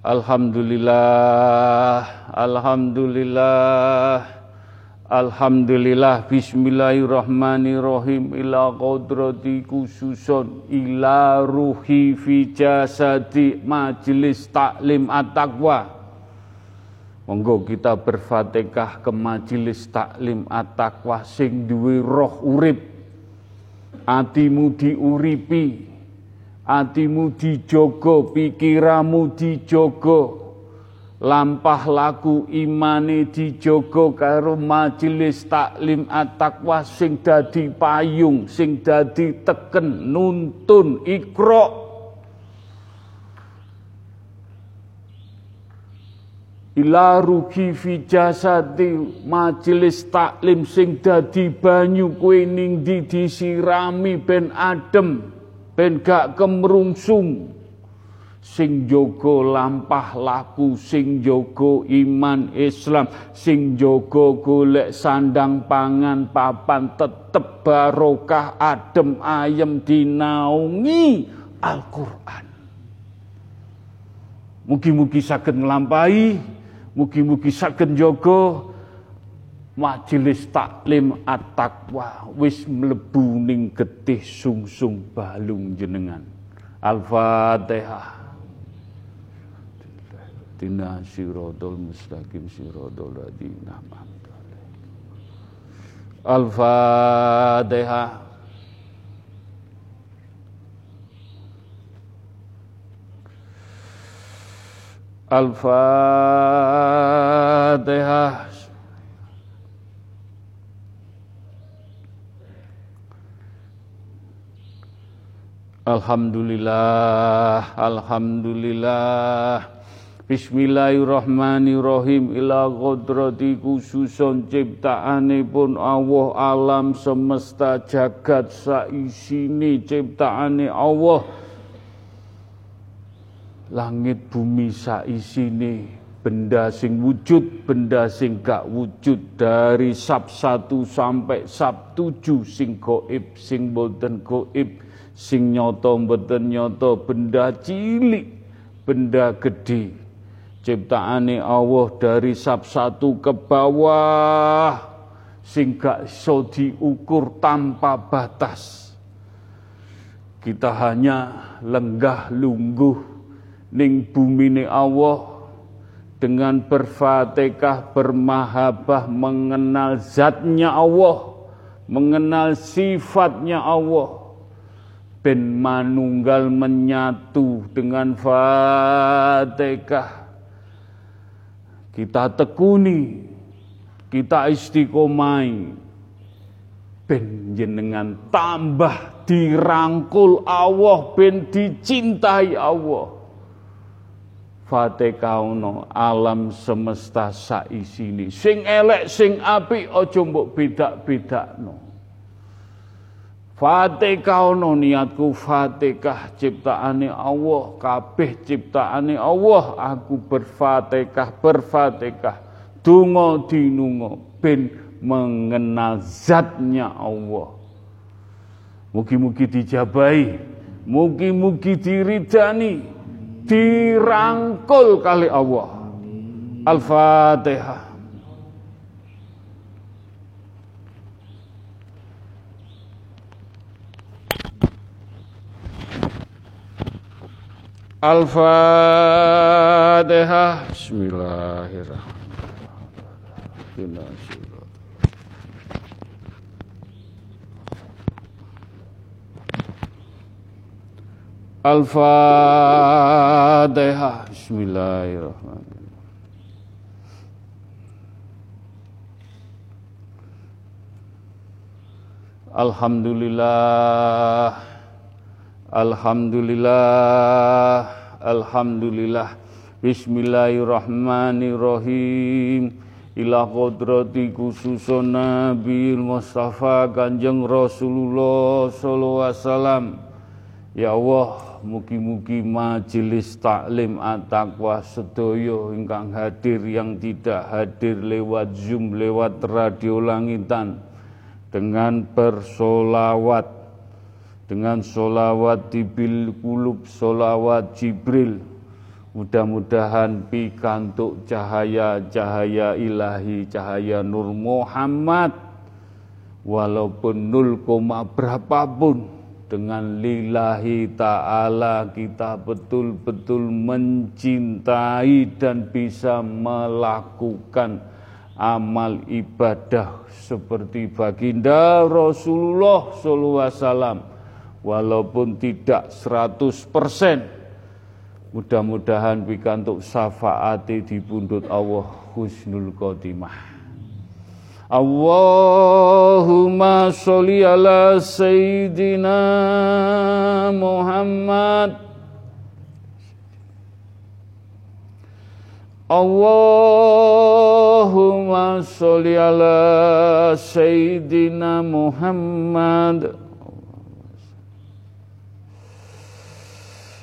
Alhamdulillah, Alhamdulillah, Alhamdulillah, Bismillahirrahmanirrahim, ila qadrati khususun, ila ruhi fi jasadi majlis taklim at-taqwa. Monggo kita berfatihah ke majelis taklim at-taqwa sing duwe roh urip. Atimu diuripi, atimu dijogo, pikiramu dijogo. Lampah laku imane dijogo karo majelis taklim at-taqwa sing dadi payung, sing dadi teken nuntun ikro ila rugi fi jasati majelis taklim sing dadi banyu kuwi ning di disirami ben adem ben gak kemrungsung. Sing jogo lampah laku sing jogo iman Islam sing jogo golek sandang pangan papan tetep barokah adem ayem dinaungi Al-Qur'an. Mugi-mugi saged nglampahi Mugi-mugi saged njaga majelis taklim at-taqwa wis mlebu ning getih sungsung balung jenengan. Al-Fatihah. Tina sirodol mustaqim sirodol adina Al-Fatihah. Al-Fatihah. Alhamdulillah, Alhamdulillah. Bismillahirrahmanirrahim. Ila kodrati khususon ciptaanipun Allah alam semesta jagat saisini ciptaane Allah. Langit bumi saisini benda sing wujud benda sing gak wujud. Dari sab satu sampai sab tujuh sing goib sing boten goib sing nyoto boten nyoto benda cilik benda gede ciptaane Allah dari sab satu ke bawah sing gak iso diukur tanpa batas. Kita hanya lenggah lungguh ning bumi Allah dengan berfatihah bermahabah mengenal zatnya Allah, mengenal sifatnya Allah ben manunggal menyatu dengan fatihah kita tekuni, kita istiqomai, ben jenengan tambah dirangkul Allah, ben dicintai Allah. Fatihah alam semesta saisini. Sing elek, sing api, ojo mbok bedak-bedakno. Fatihah ono niatku? Fatihah ciptaane Allah? Kabeh ciptaane Allah. Aku berfatihah berfatihah donga dinunga ben mengenal zatnya Allah. Mugi-mugi dijabai mugi-mugi diridani. Dirangkul kali Allah. Al-Fatihah Al-Fatihah Bismillahirrahmanirrahim. Al-Fatihah Bismillahirrahmanirrahim. Alhamdulillah Alhamdulillah, Alhamdulillah, Bismillahirrahmanirrahim. Ila kodrati khususun Nabi Mustafa Kanjeng Rasulullah sallallahu alaihi wasallam. Ya Allah, mugi-mugi majelis taklim at-taqwa sedaya ingkang hadir yang tidak hadir lewat Zoom, lewat radio langitan dengan bersolawat dengan solawat tibil kulub, solawat Jibril. Mudah-mudahan pikantuk cahaya-cahaya ilahi, cahaya Nur Muhammad. Walaupun nul koma berapapun dengan lillahi ta'ala kita betul-betul mencintai dan bisa melakukan amal ibadah seperti baginda Rasulullah wasallam walaupun tidak 100% mudah-mudahan pikantuk syafaati di pundut Allah husnul khotimah. Allahumma sholli ala sayyidina Muhammad. Allahumma sholli ala sayyidina Muhammad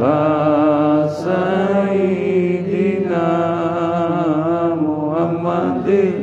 Sayyidina Muhammadin.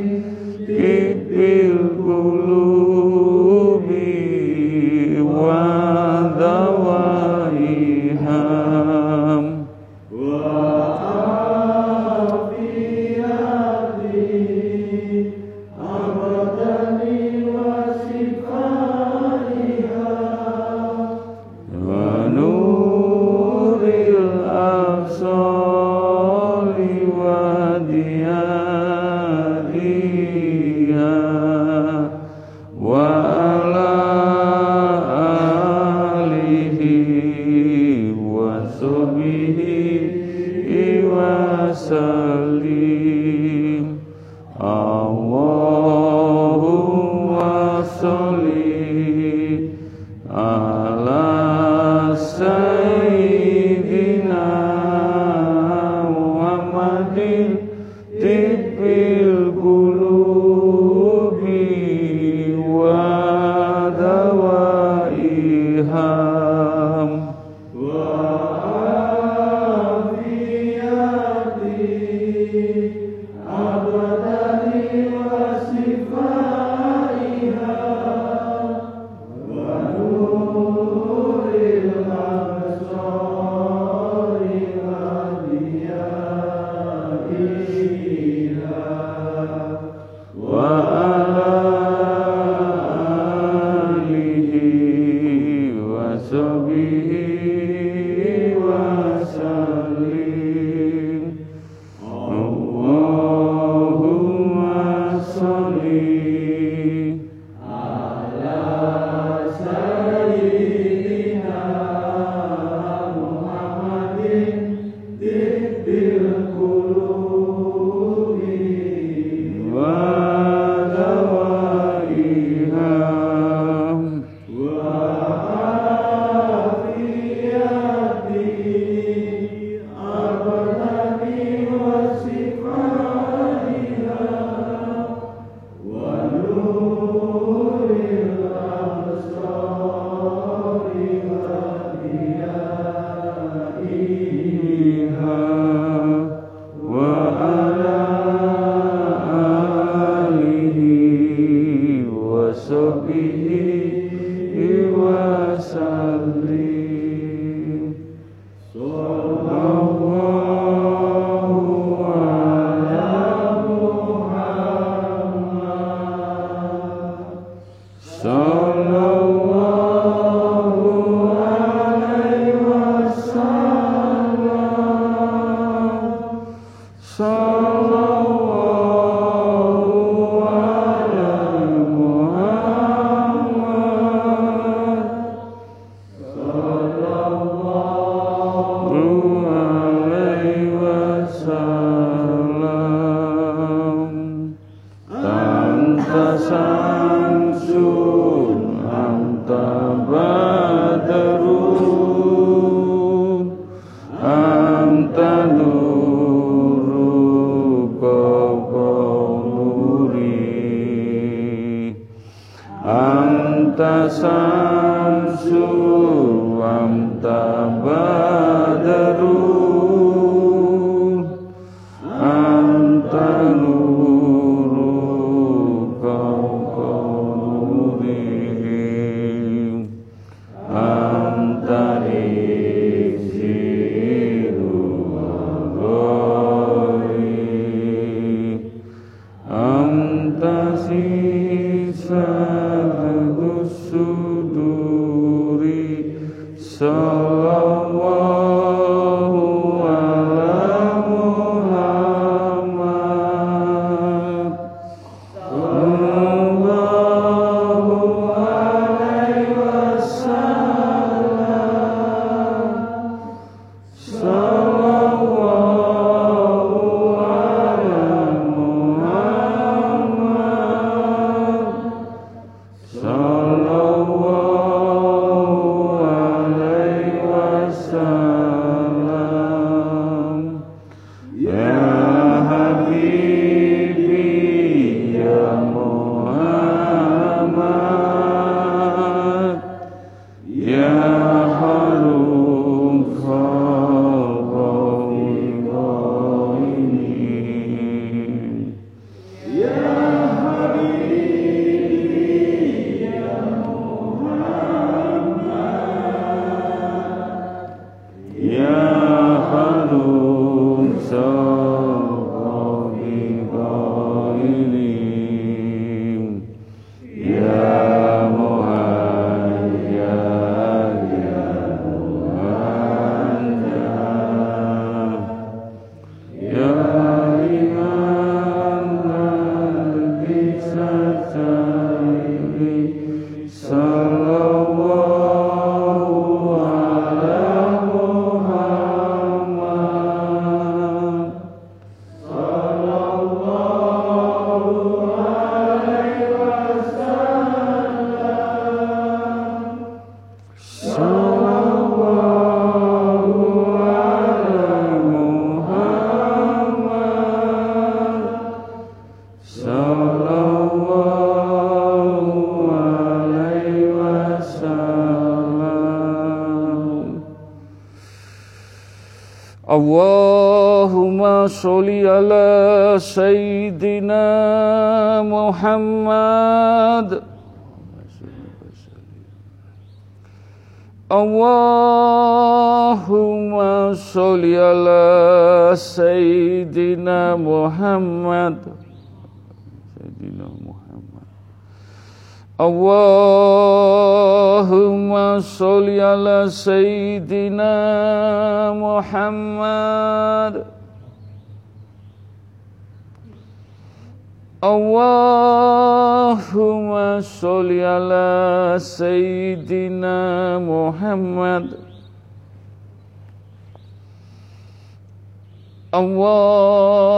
Anta samsu amta ba? Ala sayyidina Muhammad. Allahumma sholli ala sayyidina Muhammad. Allahumma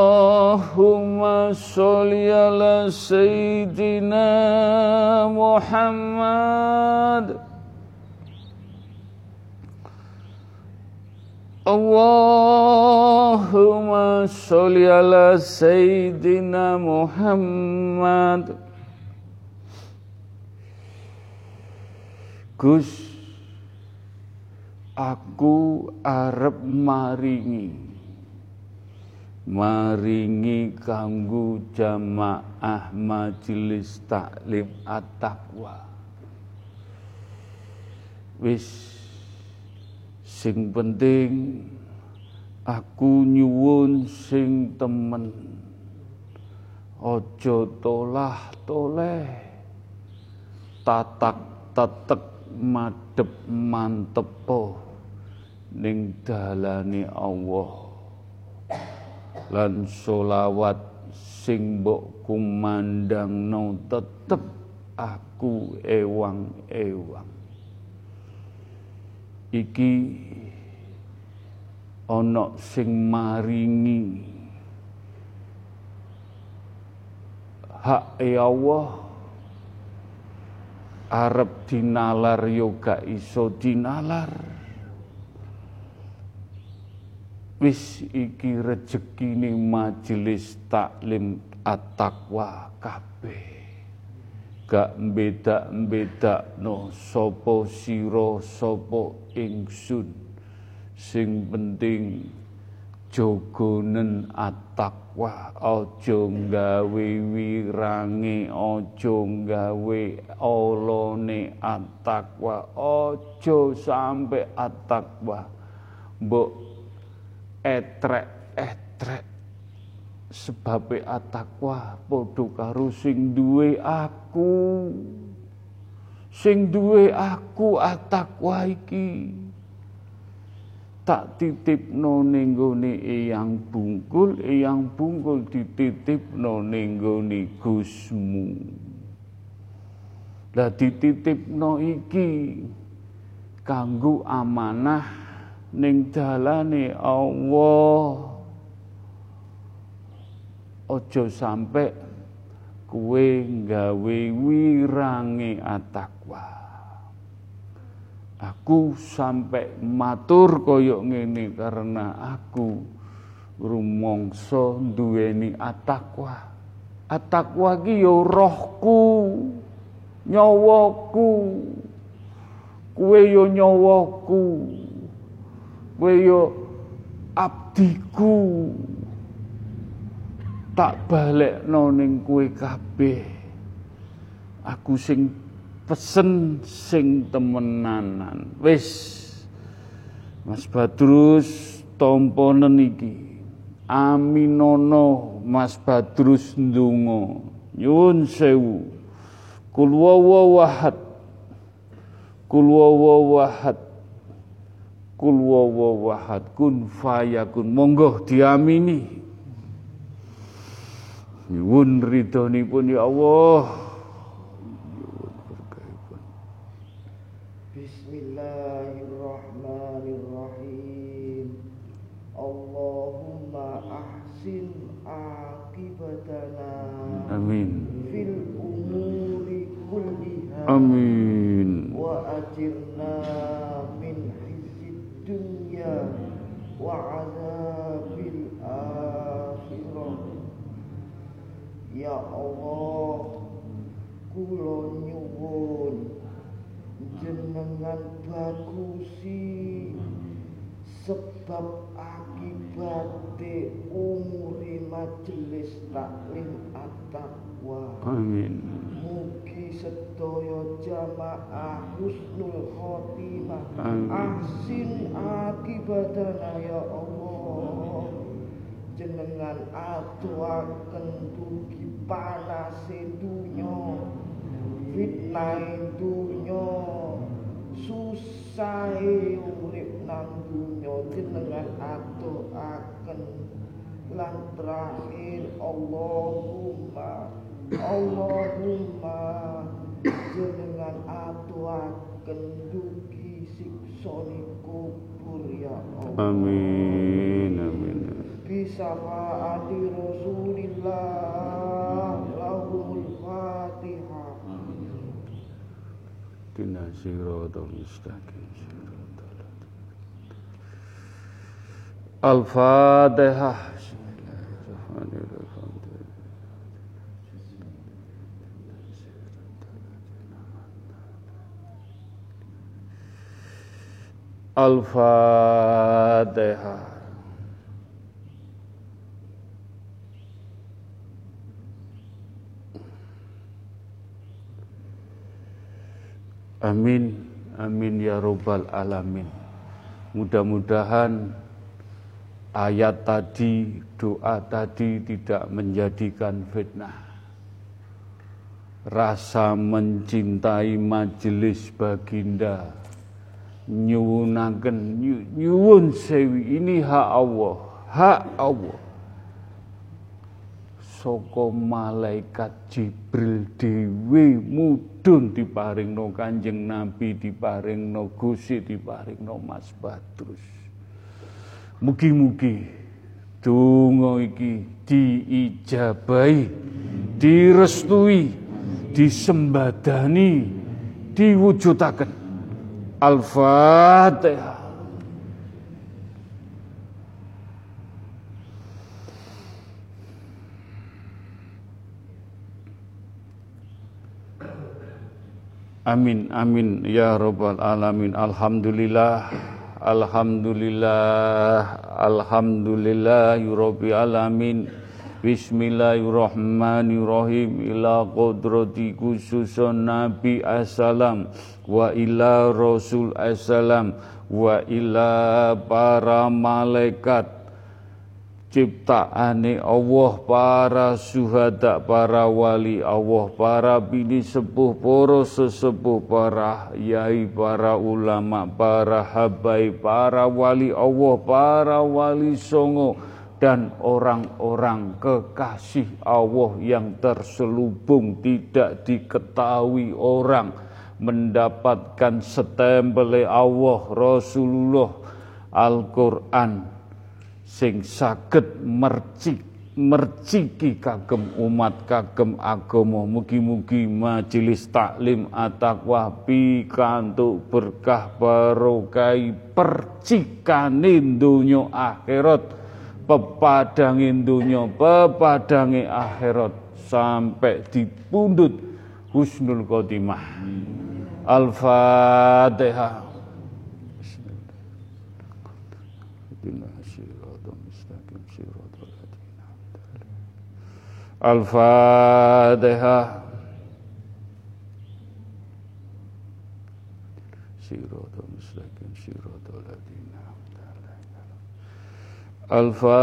sholli ala sayyidina Muhammad Allahumma sholli ala sayyidina Muhammad. Gus aku arep maringi. Maringi kanggo jamaah majelis taklim at-taqwa. Wis Sing penting aku nyuwun sing temen. Ojo tolah toleh. Tatak tetek madep mantepo ning dalane Allah. Lan solawat sing mbok kumandangno tetep aku ewang-ewang. Iki ana sing maringi hak e Allah arep dinalar yoga iso dinalar. Wis iki rezekine majelis taklim at-taqwa kabeh gak beda-beda no sopo siro sopo ingsun. Sing penting jogonen atakwa aja gawe wirange aja gawe olone atakwa aja sampe atakwa mbok etrek-etrek sebabe atakwa padha karo sing duwe aku. Sing duwe aku atakwa iki. Tak titipno ning gone eyang bungkul eyang bungkul dititipno ning gone Gusmu. Lah dititipno iki kanggo amanah ning dalane Allah ojo sampe kue gawe wirange atakwa Aku sampai matur koyok ngene karena aku rumongso duweni atakwa. Atakwa ki yo ya rohku, nyawaku. Kuwe yo ya nyawaku. Kuwe yo ya abdiku. Tak balik ning kuwe kabeh. Aku sing pesen sing temenanan. Wis Mas Badrus tomponen iki. Aminono Mas Badrus ndonga. Nyuwun sewu. Kul wawahad. Kul kun fayakun. Monggo diamini. Nyuwun ridhonipun ya Allah. Kula nyuwun. Jenengan bagusi. Sebab akibate umuri majelis taklim at-taqwa. Amin. Mugi sedaya jamaah husnul khotimah. Ahsin akibatana ya Allah. Jenengan atuaken dugi panase dunya fitnah dunya susahe urip nang dunya jenengan atuaken lan terakhir Allahumma Allahumma jenengan atuaken dugi siksane kubur ya Allah Amin. Amin. Bisafaati Rasulillah lahumul Fatihah Dina siratal mustaqim. Al-Fatihah. Bismillahirrahmanirrahim. Al-Fatihah. Amin, amin ya robbal alamin. Mudah-mudahan ayat tadi, doa tadi tidak menjadikan fitnah. Rasa mencintai majelis baginda, nyuwunaken nyu- nyuwun sewi ini hak Allah, hak Allah. Soko malaikat Jibril dewe mudun diparingno Kanjeng Nabi diparingno Gusti diparingno Mas Badrus. Mugi-mugi donga iki diijabahi, direstui, disembadani, diwujudaken. Al-Fatihah. Amin amin. Ya rabbal alamin. Alhamdulillah alhamdulillah alhamdulillah rabbil alamin. Bismillahirrahmanirrahim. Ila qudrati khususun Nabi assalam. Wa ila Rasul assalam. Wa ila para malaikat ciptaane Allah para syuhada para wali Allah para bini sepuh para sesepuh para yai para ulama para habai para wali Allah para wali songo dan orang-orang kekasih Allah yang terselubung tidak diketahui orang mendapatkan stempel Allah Rasulullah Al-Qur'an sing saged mercik merciki kagem umat kagem agama. Mugi-mugi majelis taklim at-taqwa pikantuk berkah barokah percikane donya akhirat pepadange donya pepadange akhirat. Sampai dipundhut husnul khotimah. Al-fatihah Al-Fatihah Siratal mustaqim siratal ladzina Al-Fatihah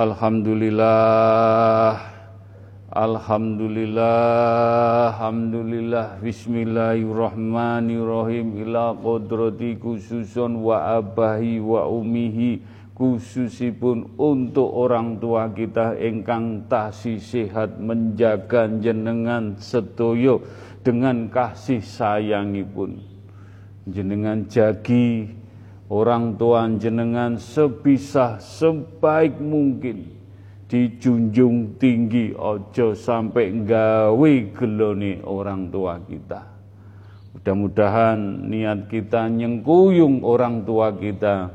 Alhamdulillah Alhamdulillah Alhamdulillah Bismillahirrahmanirrahim. Ila kodrati khususun wa abahi wa umihi Khususipun untuk orang tua kita Engkang tasih sehat menjaga jenengan sedoyo Dengan kasih sayangipun. Jenengan jagi orang tua jenengan sebisa sebaik mungkin dijunjung tinggi ojo sampai gawe gelone orang tua kita. Mudah-mudahan niat kita nyengkuyung orang tua kita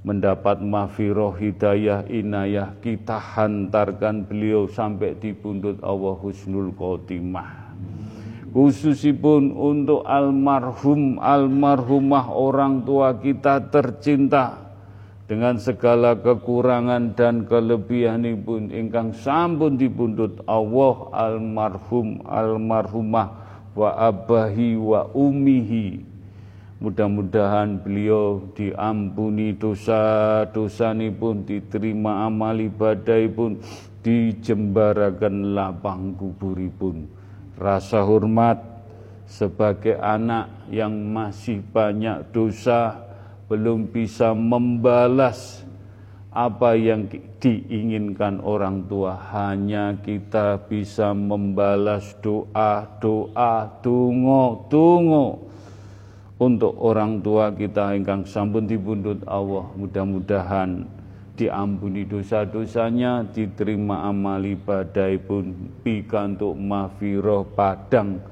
mendapat mafiroh hidayah inayah kita hantarkan beliau sampai di pundut Allah husnul khotimah. Khususipun untuk almarhum almarhumah orang tua kita tercinta dengan segala kekurangan dan kelebihan pun ingkang sampun dipundhut Allah almarhum almarhumah wa abahi wa umihi. Mudah-mudahan beliau diampuni dosa-dosa pun diterima amal ibadah pun dijembarakan lapang kuburipun. Rasa hormat sebagai anak yang masih banyak dosa belum bisa membalas apa yang diinginkan orang tua. Hanya kita bisa membalas doa doa tungo tungo untuk orang tua kita ingkang sampun dibundut Allah mudah-mudahan diampuni dosa-dosanya diterima amal ibadah pun pikantuk mafiroh padang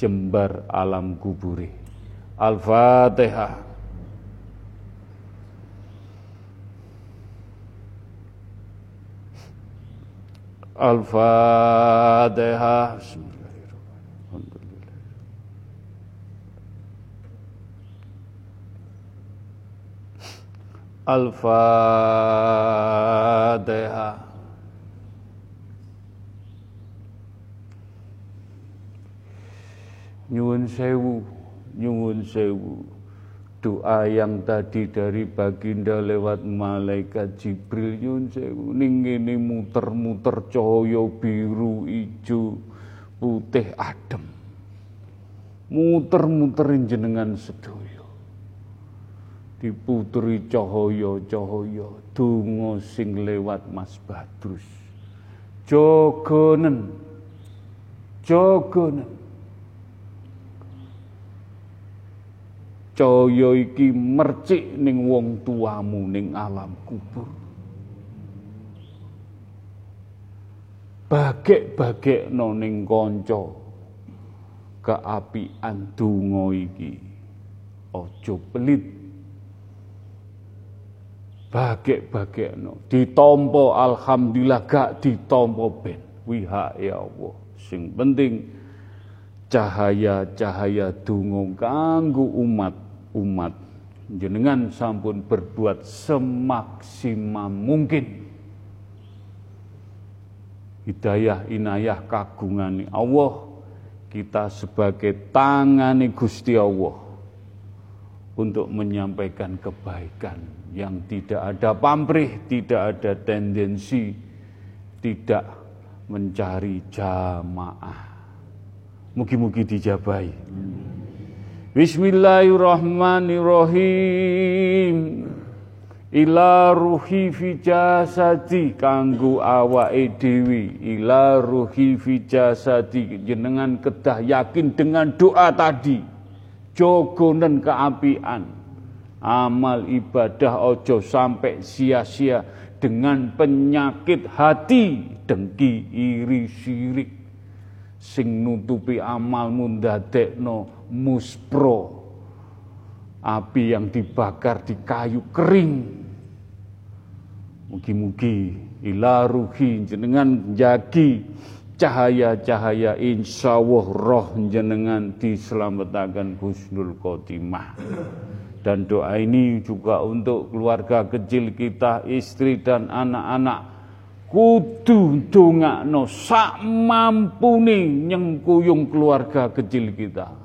jembar alam kuburi. Al-Fatihah Al-Fatihah. Al-Fatihah. Nyuwun sewu, nyuwun sewu doa yang tadi dari baginda lewat malaikat Jibril yun sewu ning ngene muter-muter cahaya biru ijo putih adem. Muter-muterin jenengan sedaya. Diputeri cahaya-cahaya donga sing lewat Mas Badrus. Jogonen jogonen cahya iki mercik ning wong tuamu ning alam kubur. Bagek no ning kanca. Keapian donga iki aja pelit. Bagek-bagekno. Ditampa alhamdulillah gak ditampa ben. Wiha ya Allah sing penting cahaya-cahaya dungo kanggo umat umat jenengan sampun berbuat semaksimal mungkin hidayah inayah kagungan Allah kita sebagai tangani Gusti Allah untuk menyampaikan kebaikan yang tidak ada pamrih, tidak ada tendensi, tidak mencari jamaah. Mugi-mugi dijabai. Bismillahirrahmanirrahim. Ila ruhi fi jasadi kanggo awake dhewe. Ila ruhi fi jasadi jenengan kedah yakin dengan doa tadi. Jogonen keapian. Amal ibadah ojo sampai sia-sia dengan penyakit hati, dengki, iri, sirik sing nutupi amalmu ndadekno muspro api yang dibakar di kayu kering. Mugi-mugi ila ruhi jenengan jagi cahaya-cahaya insya Allah roh jenengan diselamatkan husnul khotimah. Dan doa ini juga untuk keluarga kecil kita istri dan anak-anak. Kudu dongakno sak mampune nyengkuyung keluarga kecil kita.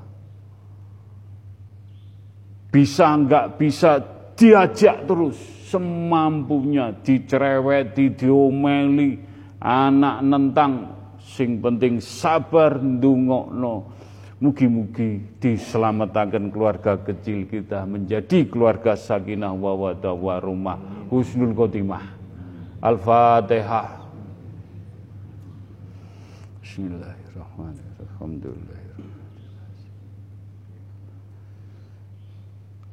Bisa enggak bisa diajak terus semampunya dicerewet, diomeli anak nentang sing penting sabar ndungokno Mugi-mugi diselamatkan keluarga kecil kita menjadi keluarga sakinah wa warahmah husnul khotimah. Al-Fatihah. Bismillahirrahmanirrahim.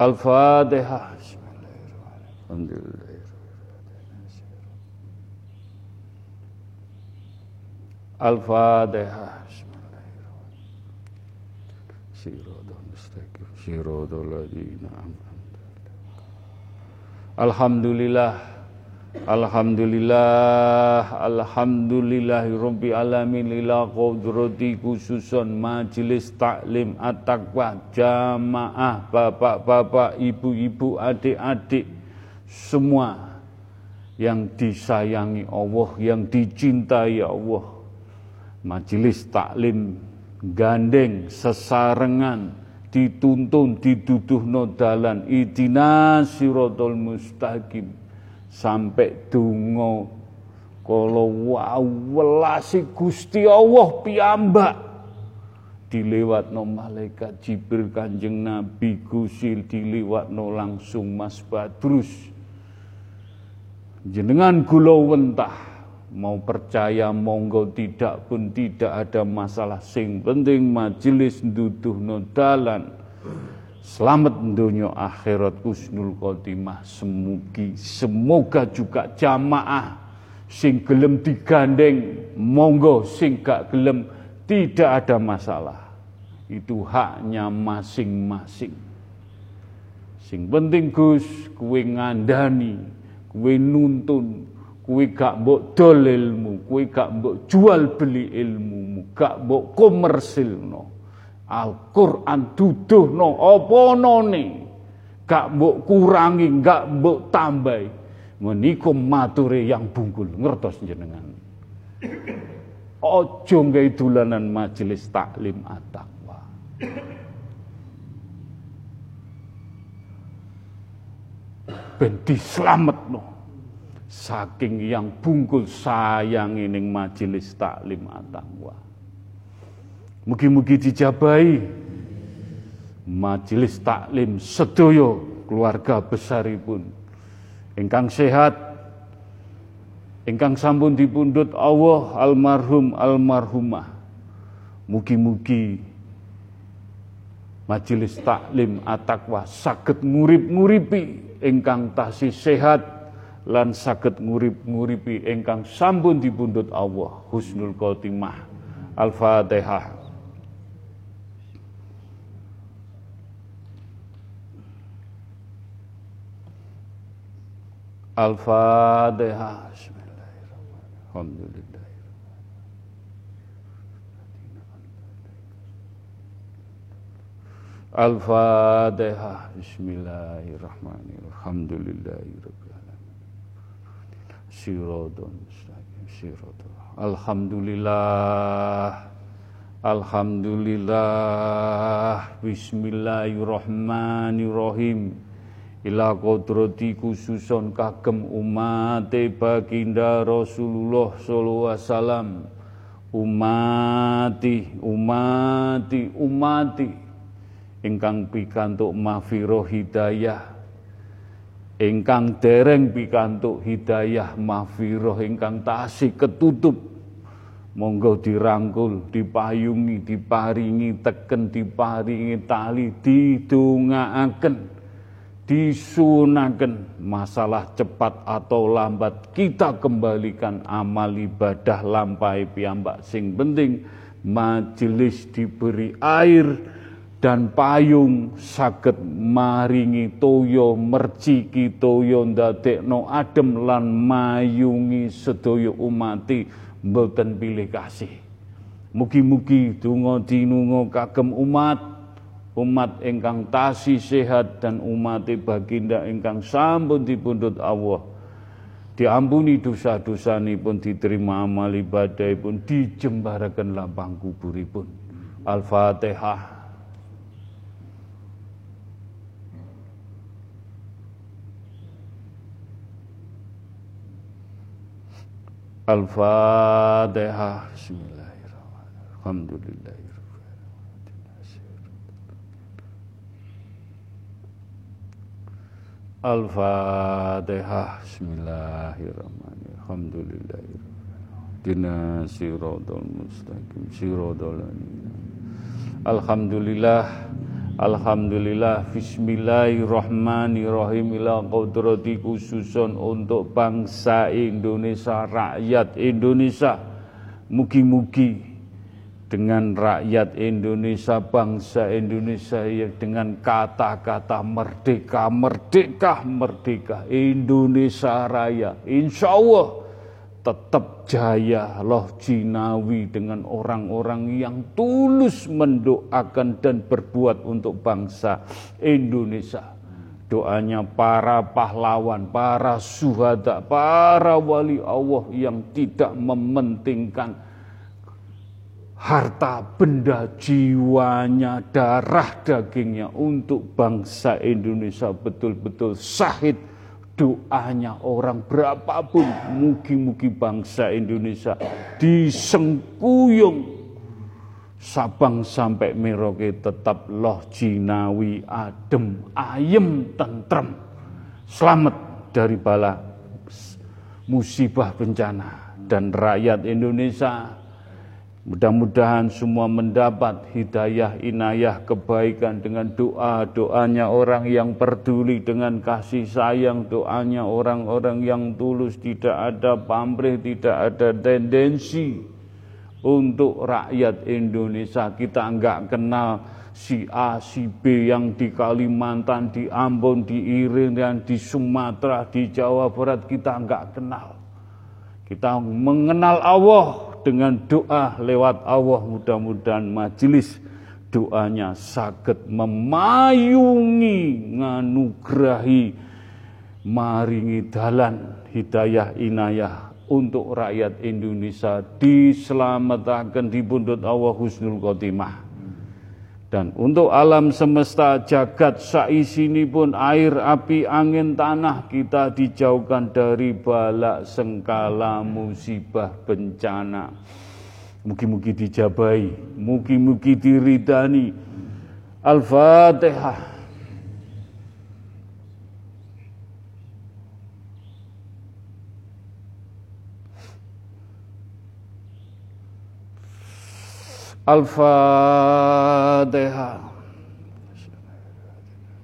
الفاتحة. الحمد لله الفاتحة المستقيم الذين الحمد لله. Alhamdulillah Alhamdulillahirabbil alamin lila qudrati khususon majelis taklim at-taqwa jamaah bapak-bapak ibu-ibu adik-adik semua yang disayangi Allah yang dicintai Allah. Majelis taklim gandeng sesarengan dituntun diduduh dalan. Idina siratal mustaqim sampai dungo kalau welasi Gusti Allah piyambak. No malaikat Jibril Kanjeng Nabi Gusil no langsung Mas Badrus. Jenengan gulo wentah. Mau percaya monggo tidak pun tidak ada masalah. Sing penting majelis duduh no dalan Selamat dunia akhirat kusnul khotimah. Semugi semoga juga jamaah sing gelem digandeng monggo sing gak gelem tidak ada masalah. Itu haknya masing-masing. Sing penting Gus kue ngandani kue nuntun kue gak mbok dol ilmu kue gak mbok jual beli ilmu gak mbok komersil no Al-Quran no apa none? Gak mbok kurangi gak mbok tambahi. Menika mature yang bungkul ngertos jenengan? Ojo gawe dolanan majelis taklim at-taqwa. Ben no saking yang bungkul sayang ning majelis taklim at-taqwa Mugi-mugi dijabai majelis taklim sedoyo keluarga besaripun. Ingkang sehat ingkang sampun dipundhut Allah almarhum almarhumah. Mugi-mugi majelis taklim atakwa saged ngurip-nguripi ingkang tasih sehat lan saged ngurip-nguripi ingkang sampun dipundhut Allah. Husnul khotimah. Al-fatihah Al-Fatihah. Alhamdulillah. Al-Fatihah. Bismillahirrahmanirrahim. Alhamdulillahirrahmanirrahim. Sirodon. Sirodon. Alhamdulillah. Alhamdulillah. Bismillahirrahmanirrahim ila kodrati khususon kagem umat baginda Rasulullah sallallahu alaihi wasallam. Umati umati umati. Ingkang pikantuk mahfirah hidayah. Ingkang dereng pikantuk hidayah mahfirah ingkang tasih ketutup. Monggo dirangkul dipayungi diparingi teken diparingi tali didongaaken disunahkan masalah cepat atau lambat kita kembalikan amal ibadah lampai piambak sing penting majelis diberi air dan payung saged maringi toyo merciki toyo ndadekno adem lan mayungi sedaya umati. Mboten pilih kasih. Mugi-mugi donga dinunga kagem umat umat ingkang tasih sehat dan umat baginda ingkang sampun dipundhut Allah. Diampuni dosa-dosa pun diterima amal ibadah pun dijembaraken lapang kuburipun. Al-Fatihah. Al-Fatihah. Bismillahirrahmanirrahim. Alhamdulillah Al-Fatihah. Bismillahirrahmanirrahim. Alhamdulillahirrahmanirrahim Dina siratul mustaqim siratul Alhamdulillah Alhamdulillah Bismillahirrahmanirrahim. Ila qudrati khususon untuk bangsa Indonesia Rakyat Indonesia. Mugi-mugi dengan rakyat Indonesia, bangsa Indonesia ya dengan kata-kata merdeka, merdeka, merdeka, Indonesia Raya. Insya Allah tetap jaya loh Jinawi dengan orang-orang yang tulus mendoakan dan berbuat untuk bangsa Indonesia. Doanya para pahlawan, para suhada, para wali Allah yang tidak mementingkan harta benda jiwanya, darah dagingnya untuk bangsa Indonesia betul-betul sahid. Doanya orang berapapun mugi-mugi bangsa Indonesia disengkuyung. Sabang sampai Merauke tetap loh jinawi adem ayem tentrem. Selamat dari bala musibah bencana dan rakyat Indonesia Mudah-mudahan semua mendapat hidayah, inayah, kebaikan dengan doa-doanya orang yang peduli dengan kasih sayang, doanya orang-orang yang tulus, tidak ada pamrih, tidak ada tendensi untuk rakyat Indonesia. Kita enggak kenal si A, si B yang di Kalimantan, di Ambon, di Irin, dan di Sumatera, di Jawa Barat, kita enggak kenal. Kita mengenal Allah, dengan doa lewat Allah mudah-mudahan majelis doanya sakit memayungi nganugrahi maringi dalan hidayah inayah untuk rakyat Indonesia. Diselamatkan di pundut Allah husnul khotimah dan untuk alam semesta jagat saisini pun air, api, angin, tanah kita dijauhkan dari balak, sengkala, musibah, bencana. Mugi-mugi dijabai, mugi-mugi diridani. Al-Fatihah. Al-Fatihah.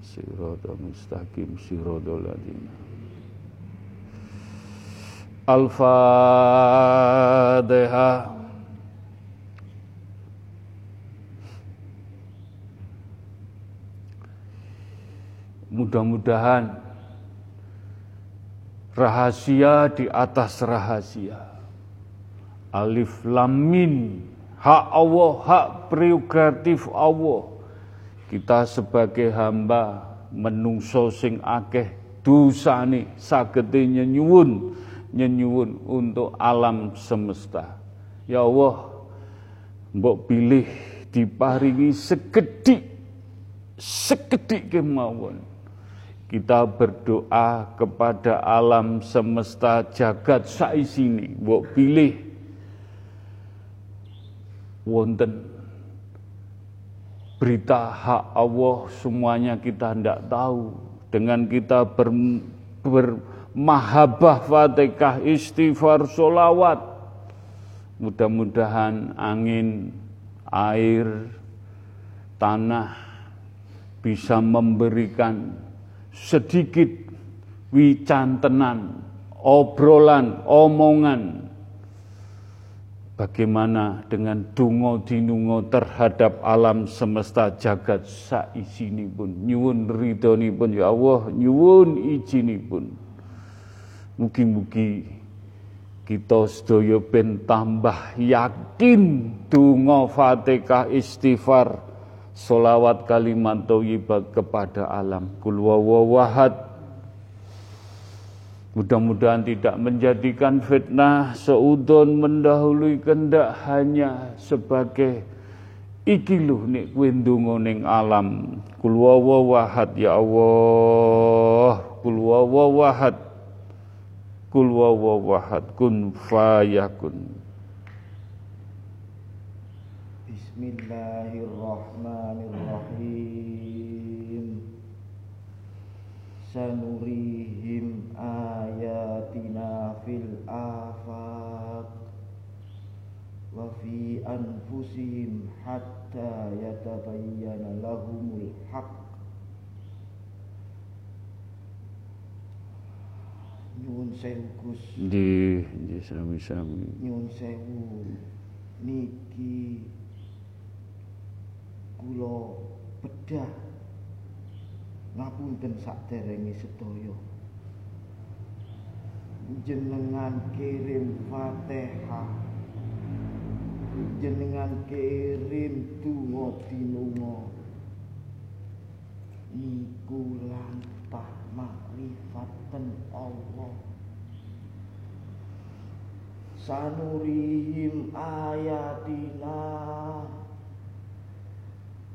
Sirata mustaqim sirata ladina. Al-Fatihah. Mudah-mudahan rahasia di atas rahasia. Alif lam mim hak Allah, hak prerogatif Allah. Kita sebagai hamba menungso sing akeh dosane sagete nyenyuwun nyenyuwun untuk alam semesta. Ya Allah, mbok pilih diparingi sekedik sekedik kemauan. Kita berdoa kepada alam semesta jagat saisini, mbok pilih wonten. Berita hak Allah semuanya kita tidak tahu. Dengan kita ber, bermahabah fatihah istighfar solawat mudah-mudahan angin air tanah bisa memberikan sedikit wicantenan obrolan omongan Bagaimana dengan dungo dinungo terhadap alam semesta jagat saisini pun nyuwun ridhoni pun ya Allah nyuwun izini pun mugi-mugi kita sedaya ben tambah yakin dungo fatihah istighfar solawat kalimat thayyibah kepada alam. Kul wawahad Mudah-mudahan tidak menjadikan fitnah seudon mendahului kendak hanya sebagai ikiluh nik windungo ning alam. Kul wawahad ya Allah. Kul wawahad. Kul wawahad kun fayakun. Bismillahirrahmanirrahim. Fil afaq wa fi anfusihim hatta yatabayyana lahumul haq nyuwun sewu Gus. Nggih nggih sami-sami. Nyuwun sewu. Niki kula bedah ngapunten saderenge sedaya jenengan kirim Fatihah. Jenengan kirim donga dinunga niku lampah makrifaten Allah. Sanurihim ayatina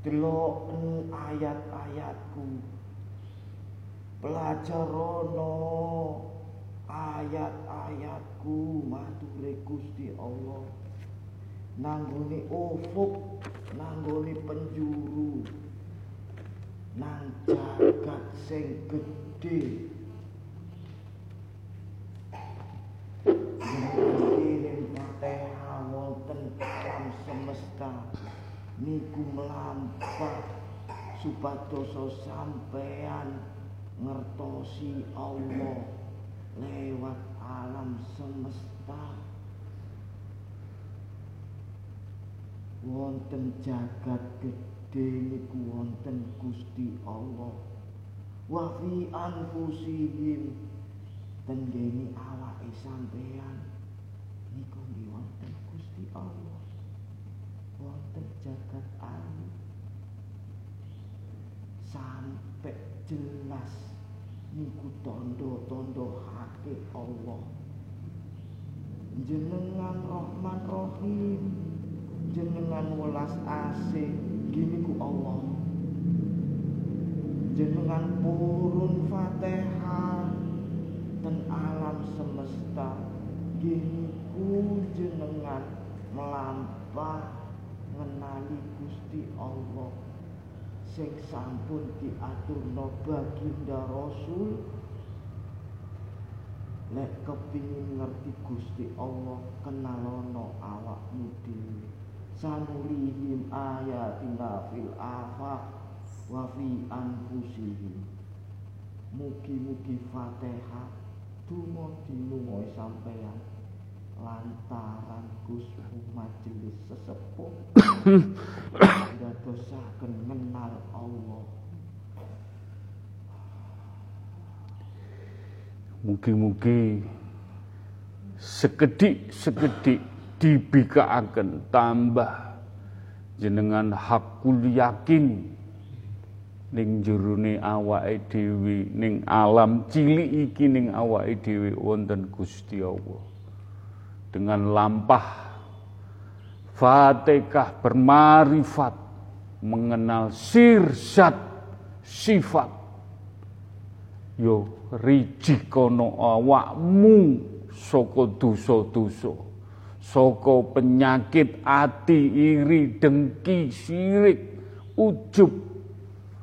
deloken ayat-ayatku. Pelajarono ayat-ayatku mature Gusti Allah. Nanggone ufuk nanggone penjuru. Nang jagat sing gedhe. Kirim Fatihah wonten semesta. Niku melampah supados sampean ngertosi Allah lewat alam semesta. Wonten jagat gedhe niku wonten Gusti Allah. Wa fi anfusihim. Tenggene awake sampean niku wonten Gusti Allah. Wonten jagat alam. Sampai jelas niku tondo-tondo hati Allah. Jenengan Rahman Rahim. Jenengan welas asih gini ku Allah. Jenengan purun Fatihah. Dan alam semesta gini ku jenengan melampah ngenali Gusti Allah sing sampun diaturno baginda Rasul. Lek kepingin ngerti Gusti Allah kenalono awakmu dhewe. Sanurihim ayatina fil afaq wa fi anfusihim. Mugi-mugi Fatihah donga dinungoy sampeyan lantaran Gusti majelis sesepuh dadosaken menal Allah. Mugi-mugi sekedik-sekedik dibikaaken tambah jenengan hakul yakin ning jerone awake dhewe ning alam cilik iki ning awake dhewe wonten Gusti Allah dengan lampah Fatihah bermarifat mengenal sirsat sifat. Yo rijikono awakmu saka dosa-dosa saka penyakit ati iri dengki sirik ujub.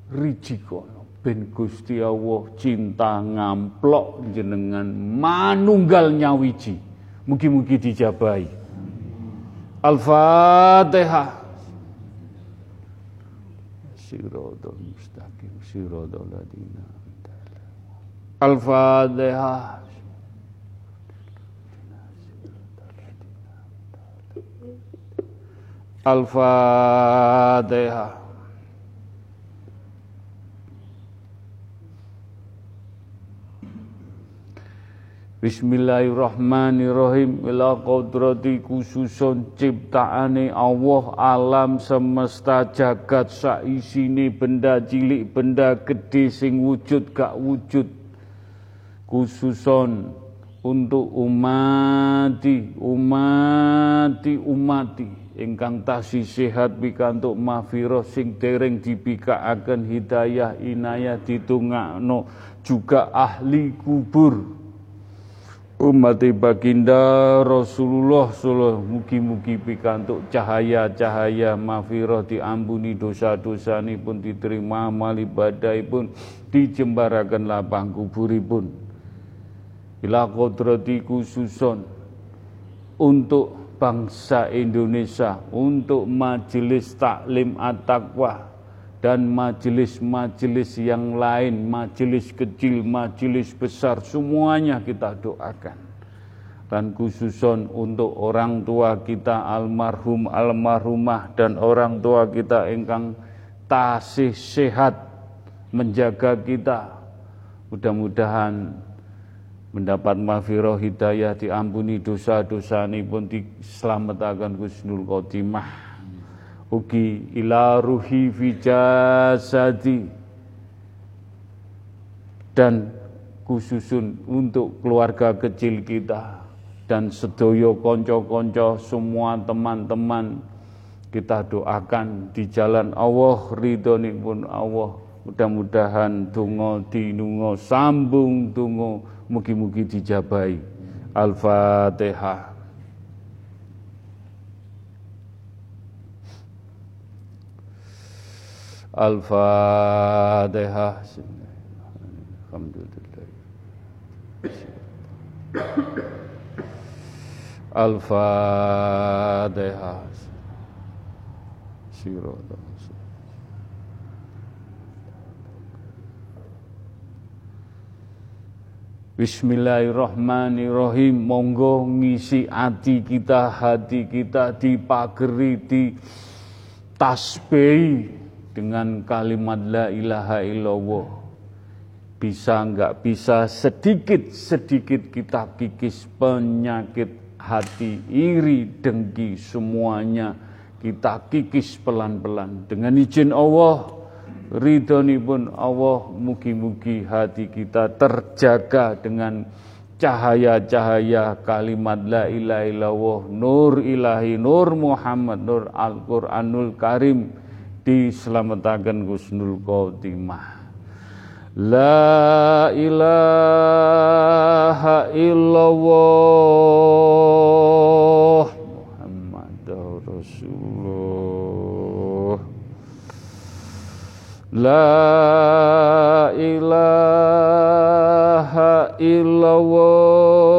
Rijikono ben Gusti Allah cinta ngamplok jenengan manunggal nyawiji mugi-mugi dijabahi Al-Fatihah. Sirodol mustaqim Sirodol ladina Al-Fatihah. Al-Fatihah Bismillahirrahmanirrahim. Ila qadrati khususun ciptaane Allah alam semesta jagat saisine benda cilik benda gede sing wujud gak wujud. Khususon untuk umati umati umati. Ingkang tasih sehat pikantuk mahfirah sing dereng dibikaaken hidayah inayah ditungakno juga ahli kubur umat baginda Rasulullah sallallahu mugi-mugi pikantuk cahaya-cahaya mahfirah diampuni dosa-dosa pun diterima amal ibadah pun dijembaraken lapang kuburipun ila kodrati khususon untuk bangsa Indonesia untuk majelis taklim at-taqwa dan majelis-majelis yang lain, majelis kecil, majelis besar, semuanya kita doakan. Dan khususon untuk orang tua kita almarhum, almarhumah dan orang tua kita engkang tasih sehat menjaga kita. Mudah-mudahan mendapat mafiroh hidayah diampuni dosa-dosa ini pun diselamatkan Gusnul Khotimah ugi ila ruhi fi jasadi. Dan khususun untuk keluarga kecil kita dan sedoyo konco-konco semua teman-teman kita doakan di jalan Allah ridhoni pun Allah. Mudah-mudahan tungo dinungo sambung tungo mugi-mugi dijabai. Al-Fatihah Al-Fatihah Alhamdulillah Al-Fatihah Sirotah Bismillahirrahmanirrahim. Monggo ngisi hati kita Hati kita dipageri Di tasbih Dengan kalimat La ilaha illallah. Bisa enggak bisa Sedikit-sedikit kita kikis Penyakit hati Iri, dengki semuanya Kita kikis pelan-pelan. Dengan izin Allah pun Allah mugi-mugi hati kita terjaga dengan cahaya-cahaya kalimat la ilaha illallah nur ilahi nur Muhammad nur Al-Qur'anul Karim diselamatkan Gusnul Khotimah La ilaha illallah Muhammad Rasulullah. La ilaha illallah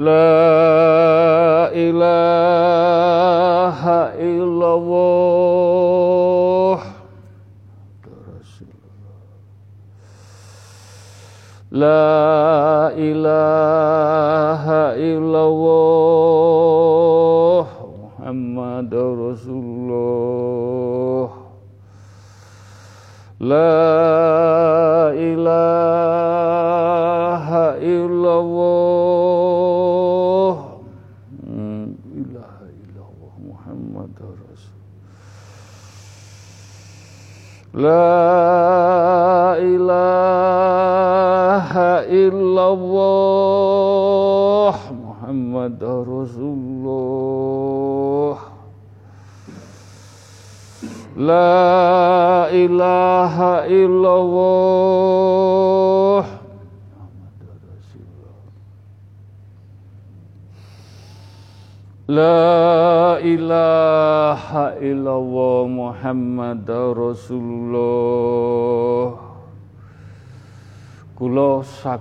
La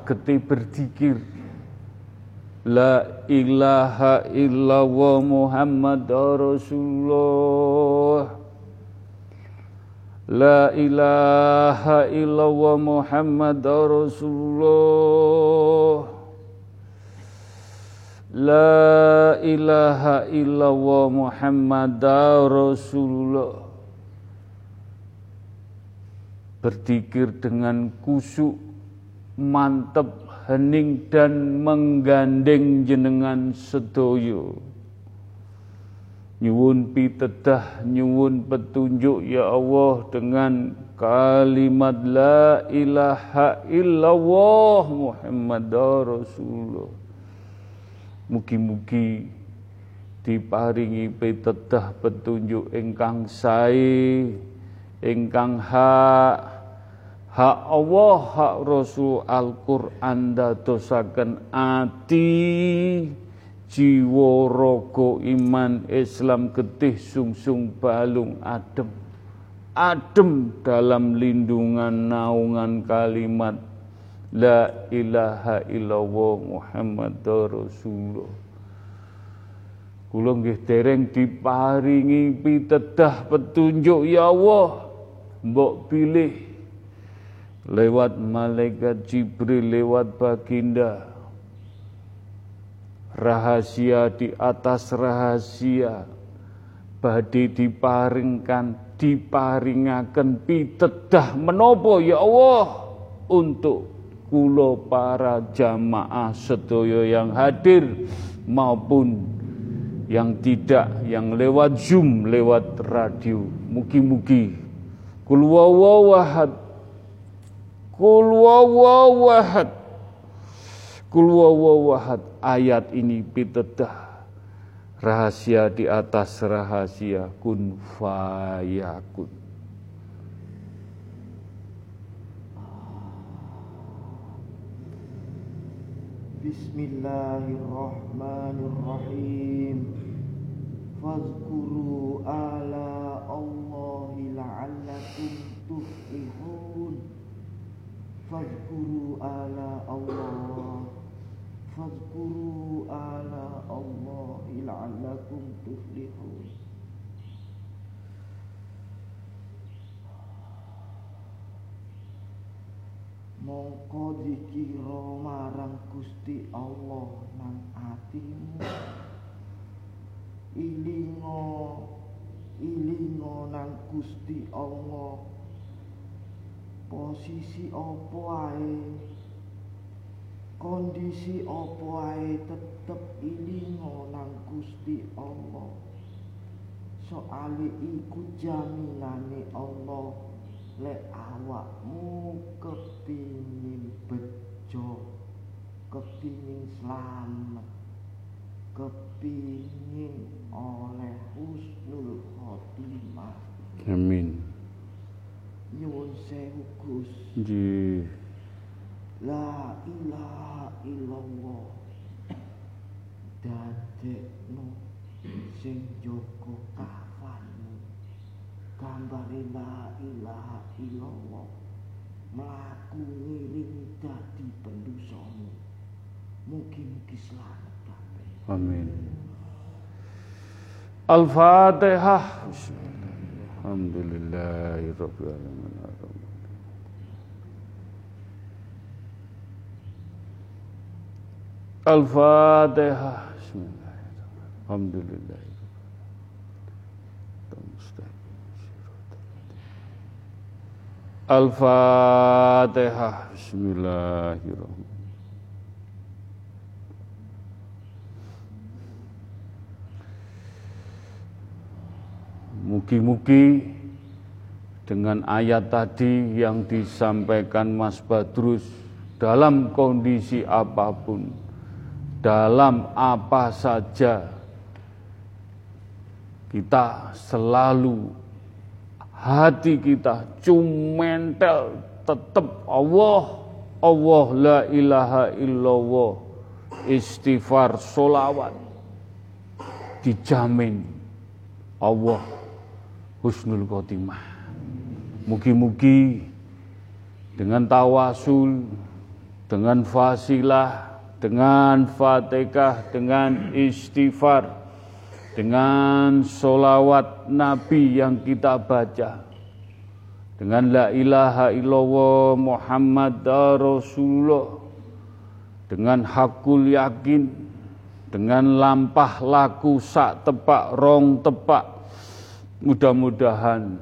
Sageti berzikir La ilaha illallah Muhammad Rasulullah. La ilaha illallah Muhammad Rasulullah. La ilaha illallah Muhammad Rasulullah. Berzikir dengan kusuk Mantep, hening dan menggandeng jenengan sedoyo Nyuwun pitedah, nyuwun petunjuk ya Allah dengan kalimat la ilaha illallah Muhammad Rasulullah. Mugi-mugi diparingi pitedah petunjuk ingkang sae ingkang hak hak Allah hak Rasul Al-Qur'an dadosaken ati jiwa raga iman Islam getih sungsung balung adem. Adem dalam lindungan naungan kalimat La ilaha illallah Muhammad Rasulullah. Kula nggih dereng diparingi pitedah petunjuk ya Allah mbok pilih lewat malaikat Jibril lewat baginda. Rahasia di atas rahasia. Badhe diparingkan diparingaken pitedah menopo ya Allah untuk kulo para jamaah sedaya yang hadir maupun yang tidak yang lewat Zoom, lewat radio. Mugi-mugi. Kul wawahad kul wawahad kul wawahad ayat ini pitedah rahasia di atas rahasia. Kun fayakun. Bismillahirrahmanirrahim. Fazkuru ala Allahi la'allakum tuflihun Fazkuru ala Allah. Fazkuru ala Allahi la'allakum tuflihun. Mongko dikira marang Gusti Allah nang atimu. Ilingo ilingo nang Gusti Allah posisi apa ae? Kondisi apa ae tetep ilingo nang Gusti Allah. Soale iku jaminane Allah. Lek awakmu kepingin bejo kepingin selamat kepingin oleh husnul khotimah. Amin nyuwun sewu Gus. Nggih la ilaha illallah. Dadekno sing jaga kafanmu gambare la ilaha illallah. Mlaku ngiring dadi pendusamu. Mugi-mugi selamat kabeh amin. Al-Fatihah. Alhamdulillahirabbil alamin Al-Fatihah Bismillahirrahmanirrahim. Al-Fatihah Mugi-mugi dengan ayat tadi yang disampaikan Mas Badrus dalam kondisi apa pun, dalam apa saja, kita selalu hati kita cumentel tetap Allah, Allah la ilaha illallah, istighfar, solawat, dijamin Allah husnul khotimah. Mugi-mugi dengan tawasul, dengan fasilah, dengan fatihah, dengan istighfar, dengan solawat Nabi yang kita baca, dengan la ilaha illallah Muhammad Rasulullah, dengan hakul yakin, dengan lampah laku sak tepak rong tepak, mudah-mudahan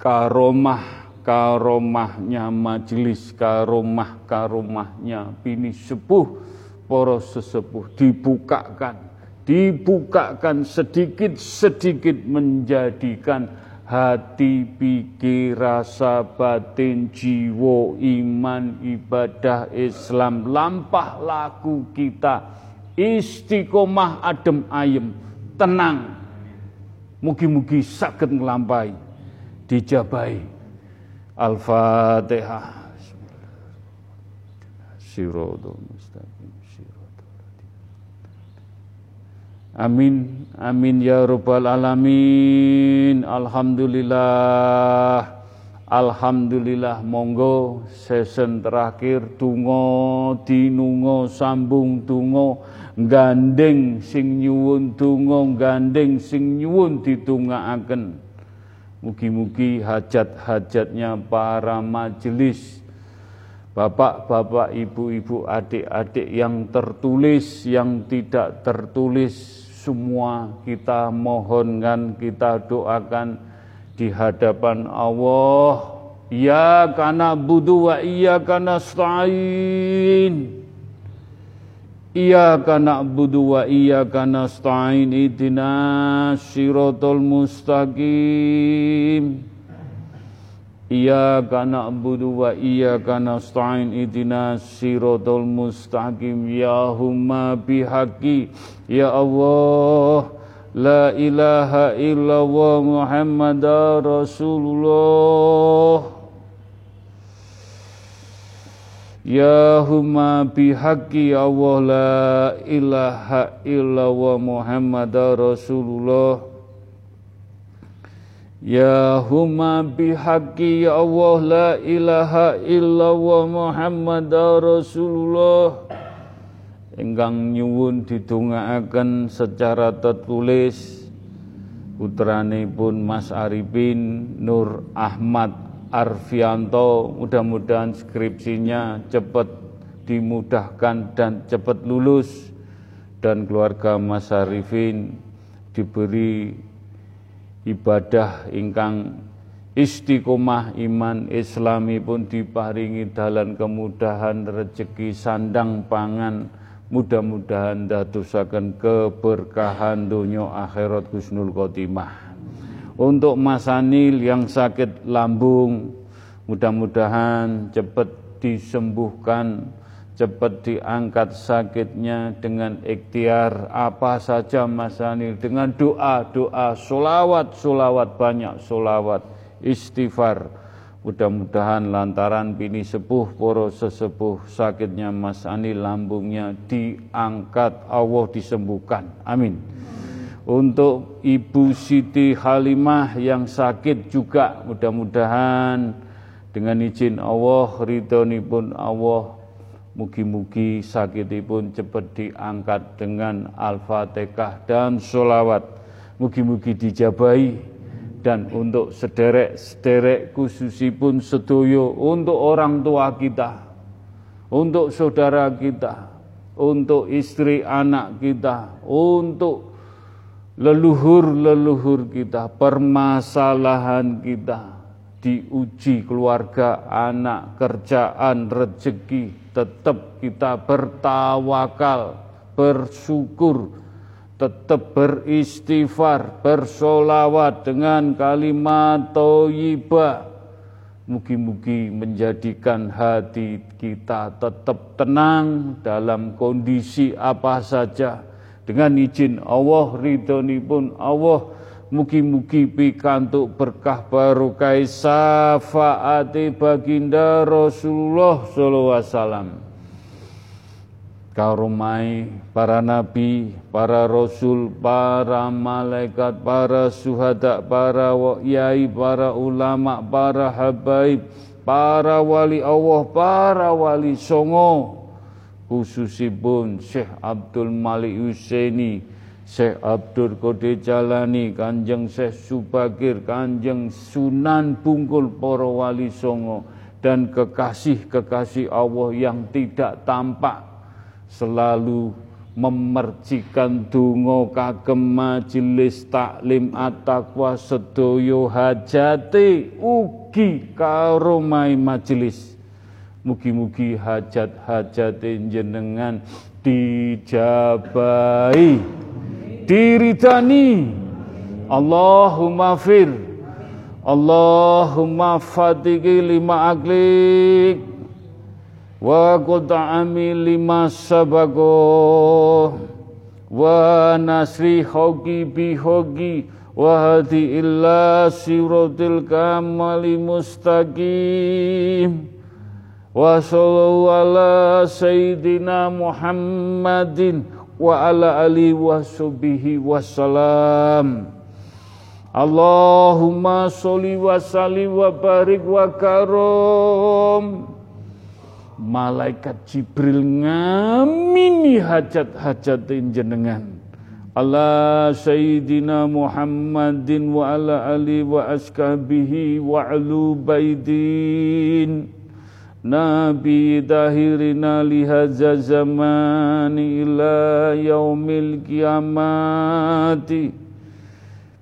karomah karomahnya majelis karomah karomahnya bini sepuh poros sesepuh dibukakan dibukakan sedikit-sedikit menjadikan hati, pikir, rasa, batin, jiwa, iman, ibadah, Islam, lampah laku kita, istiqomah adem ayem, tenang, Mugi-mugi sakit ngelampai dijabai. Al-Fatihah. Siratul mustaqim. Amin, amin ya rabbal alamin. Alhamdulillah. Alhamdulillah monggo season terakhir tungo dinungo sambung tungo gandeng sing nyuwun tungo gandeng sing nyuwun ditungaaken mugi-mugi hajat-hajatnya para majelis Bapak-bapak, ibu-ibu, adik-adik yang tertulis, yang tidak tertulis semua kita mohonkan, kita doakan di hadapan Allah. Ya kana budu wa iya kana stain. Iya kana budu wa iya kana stain idina sirotol mustaqim. Iya kana budu wa iya kana stain idina sirotol mustaqim. Ya humma bihaqi Ya Allah La ilaha illallah Muhammad Rasulullah Ya huma bihaqi Allah la ilaha illallah Muhammad Rasulullah. Ya huma bihaqi Allah la ilaha illallah Muhammad Rasulullah. Ingkang nyuwun didongaaken secara tertulis putranipun Mas Arifin Nur Ahmad Arfianto mudah-mudahan skripsinya cepat dimudahkan dan cepat lulus dan keluarga Mas Arifin diberi ibadah ingkang istiqomah iman islami pun diparingi dalan kemudahan rezeki sandang pangan Mudah-mudahan datusaken keberkahan dunia akhirat Gusnul Khotimah. Untuk Mas Anil yang sakit lambung, mudah-mudahan cepat disembuhkan, cepat diangkat sakitnya dengan ikhtiar apa saja Mas Anil dengan doa doa solawat solawat banyak solawat istighfar Mudah-mudahan lantaran bini sepuh poro sesepuh sakitnya Mas Ani lambungnya diangkat Allah disembuhkan. Amin. Untuk Ibu Siti Halimah yang sakit juga mudah-mudahan dengan izin Allah, pun Allah Mugi-mugi sakitipun cepat diangkat dengan Al-Fatihah dan sholawat. Mugi-mugi dijabai dan untuk sederek-sederek khususipun sedoyo untuk orang tua kita, untuk saudara kita, untuk istri anak kita, untuk leluhur-leluhur kita, permasalahan kita, diuji keluarga, anak, kerjaan, rezeki, tetap kita bertawakal, bersyukur, tetap beristighfar, bersolawat dengan kalimat toyibah. Mugi-mugi menjadikan hati kita tetap tenang dalam kondisi apa saja. Dengan izin Allah, ridhoni pun Allah, mugi-mugi pikantuk berkah barokah syafaati baginda Rasulullah sallallahu alaihi wasallam. Karomai para nabi, para rasul, para malaikat, para suhada, para yai, para ulama, para habaib, para wali Allah, para wali songo, khususipun Syekh Abdul Malik Husaini, Syekh Abdul Qadir Jalani, Kanjeng Syekh Subagir, Kanjeng Sunan Bungkul para wali songo, dan kekasih-kekasih Allah yang tidak tampak selalu memercikan dungo kagem majelis taklim at-taqwa hajati ugi karo mai majelis mugi-mugi hajat-hajate jenengan dijabai diridani. Allahumma fir Allahumma fatiki lima aklik wa qut'ami lima sabago wa nasri hoki bi hoki wa hadi illa siratil kamali mustaqim wa sallallahu ala sayyidina Muhammadin wa ala alihi wa wassalam Allahumma sholli wa wa barik wa karom. Malaikat Jibril ngamini hajat-hajat jenengan. Ala sayyidina Muhammadin wa ala ali wa askabihi wa alu baidin Nabi dahirina lihaza zamani ila yaumil kiamati.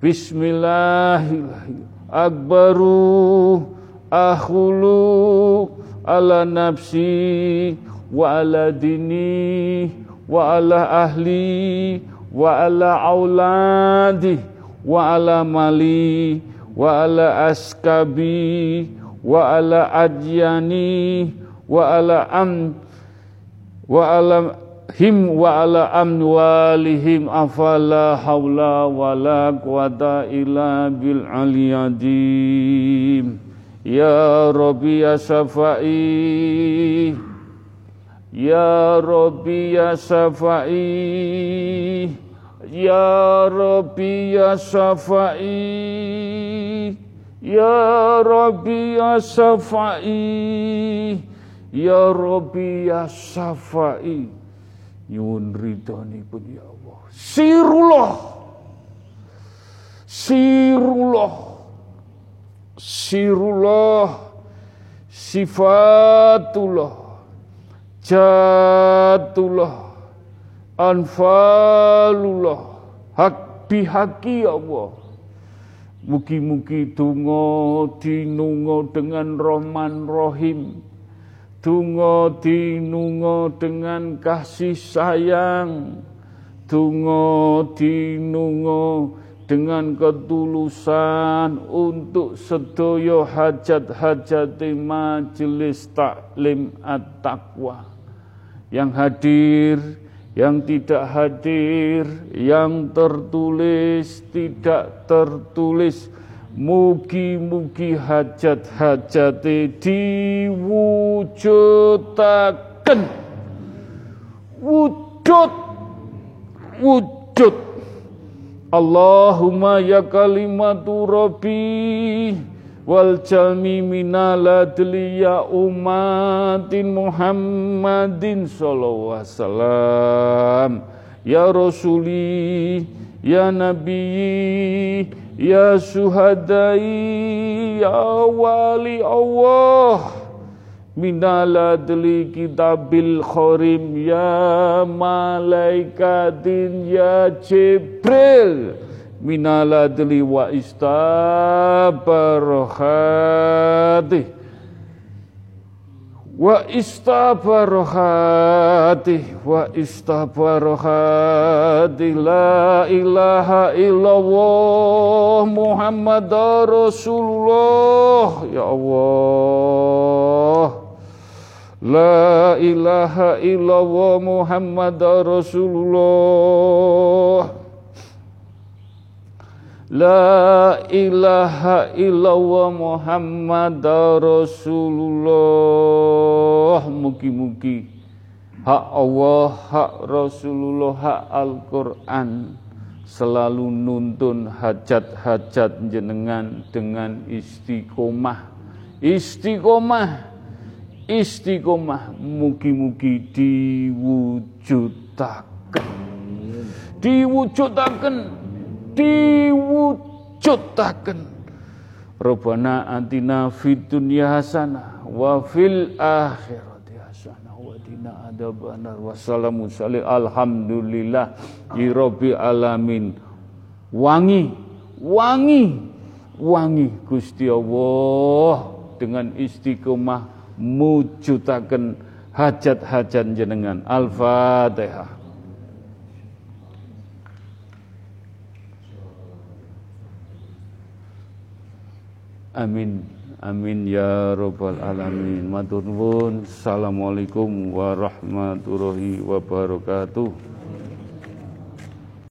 Bismillahirrahmanirrahim. Akbaru akhulu ala nafsi wa ala dini wa ala ahli wa ala auladi wa ala mali wa ala askabi wa ala adyani wa ala am wa ala him wa ala amwalihim afala haula wala quwata illa bil aliyadim ya rabbi ya safai ya rabbi ya safai Ya Rabbi ya Safai Ya Rabbi ya Safai Ya Rabbi ya Safai Nyun ridhani pun ya Allah. Sirullah. Sirullah. Sirullah. Sifatullah. Jatullah. Anfalullah. Hak bihaki ya Allah Mugi-mugi tungo dinungo dengan rohman rohim Tungo dinungo dengan kasih sayang. Tungo dinungo dengan ketulusan untuk sedoyo hajat-hajat majelis taklim at-taqwa. Yang hadir yang tidak hadir, yang tertulis, tidak tertulis. Mugi-mugi hajat-hajat diwujudaken. Wujud, wujud. Allahumma ya kalimatu rabbi wal jalmi minal adliya umatin Muhammadin sallallahu wasallam. Ya rasuli ya nabi ya suhadai ya wali Allah. Minal adli kitabil khorim ya malaikatin ya Jibril minal adli wa istabarohati wa istabarohati wa istabarohati la ilaha illallah Muhammad Rasulullah. Ya Allah. La ilaha illallah Muhammad Rasulullah La ilaha illallah Muhammad Rasulullah. Mugi-mugi. Hak Allah, hak Rasulullah, hak Al-Quran. Selalu nuntun hajat-hajat jenengan dengan istiqomah. Istiqomah. Istiqomah. Mugi-mugi diwujudaken Diwujudaken diwujudaken Rabbana atina fid dunya hasanah wa fil akhirati hasanah wa qina adzabannar wassalamu alhamdulillah. Rabbil alamin. Wangi wangi wangi Gusti Allah. Dengan istiqomah mujudaken hajat-hajat jenengan. Al-fatihah Amin. Amin ya rabbal alamin. Matur nuwun. Assalamualaikum warahmatullahi wabarakatuh.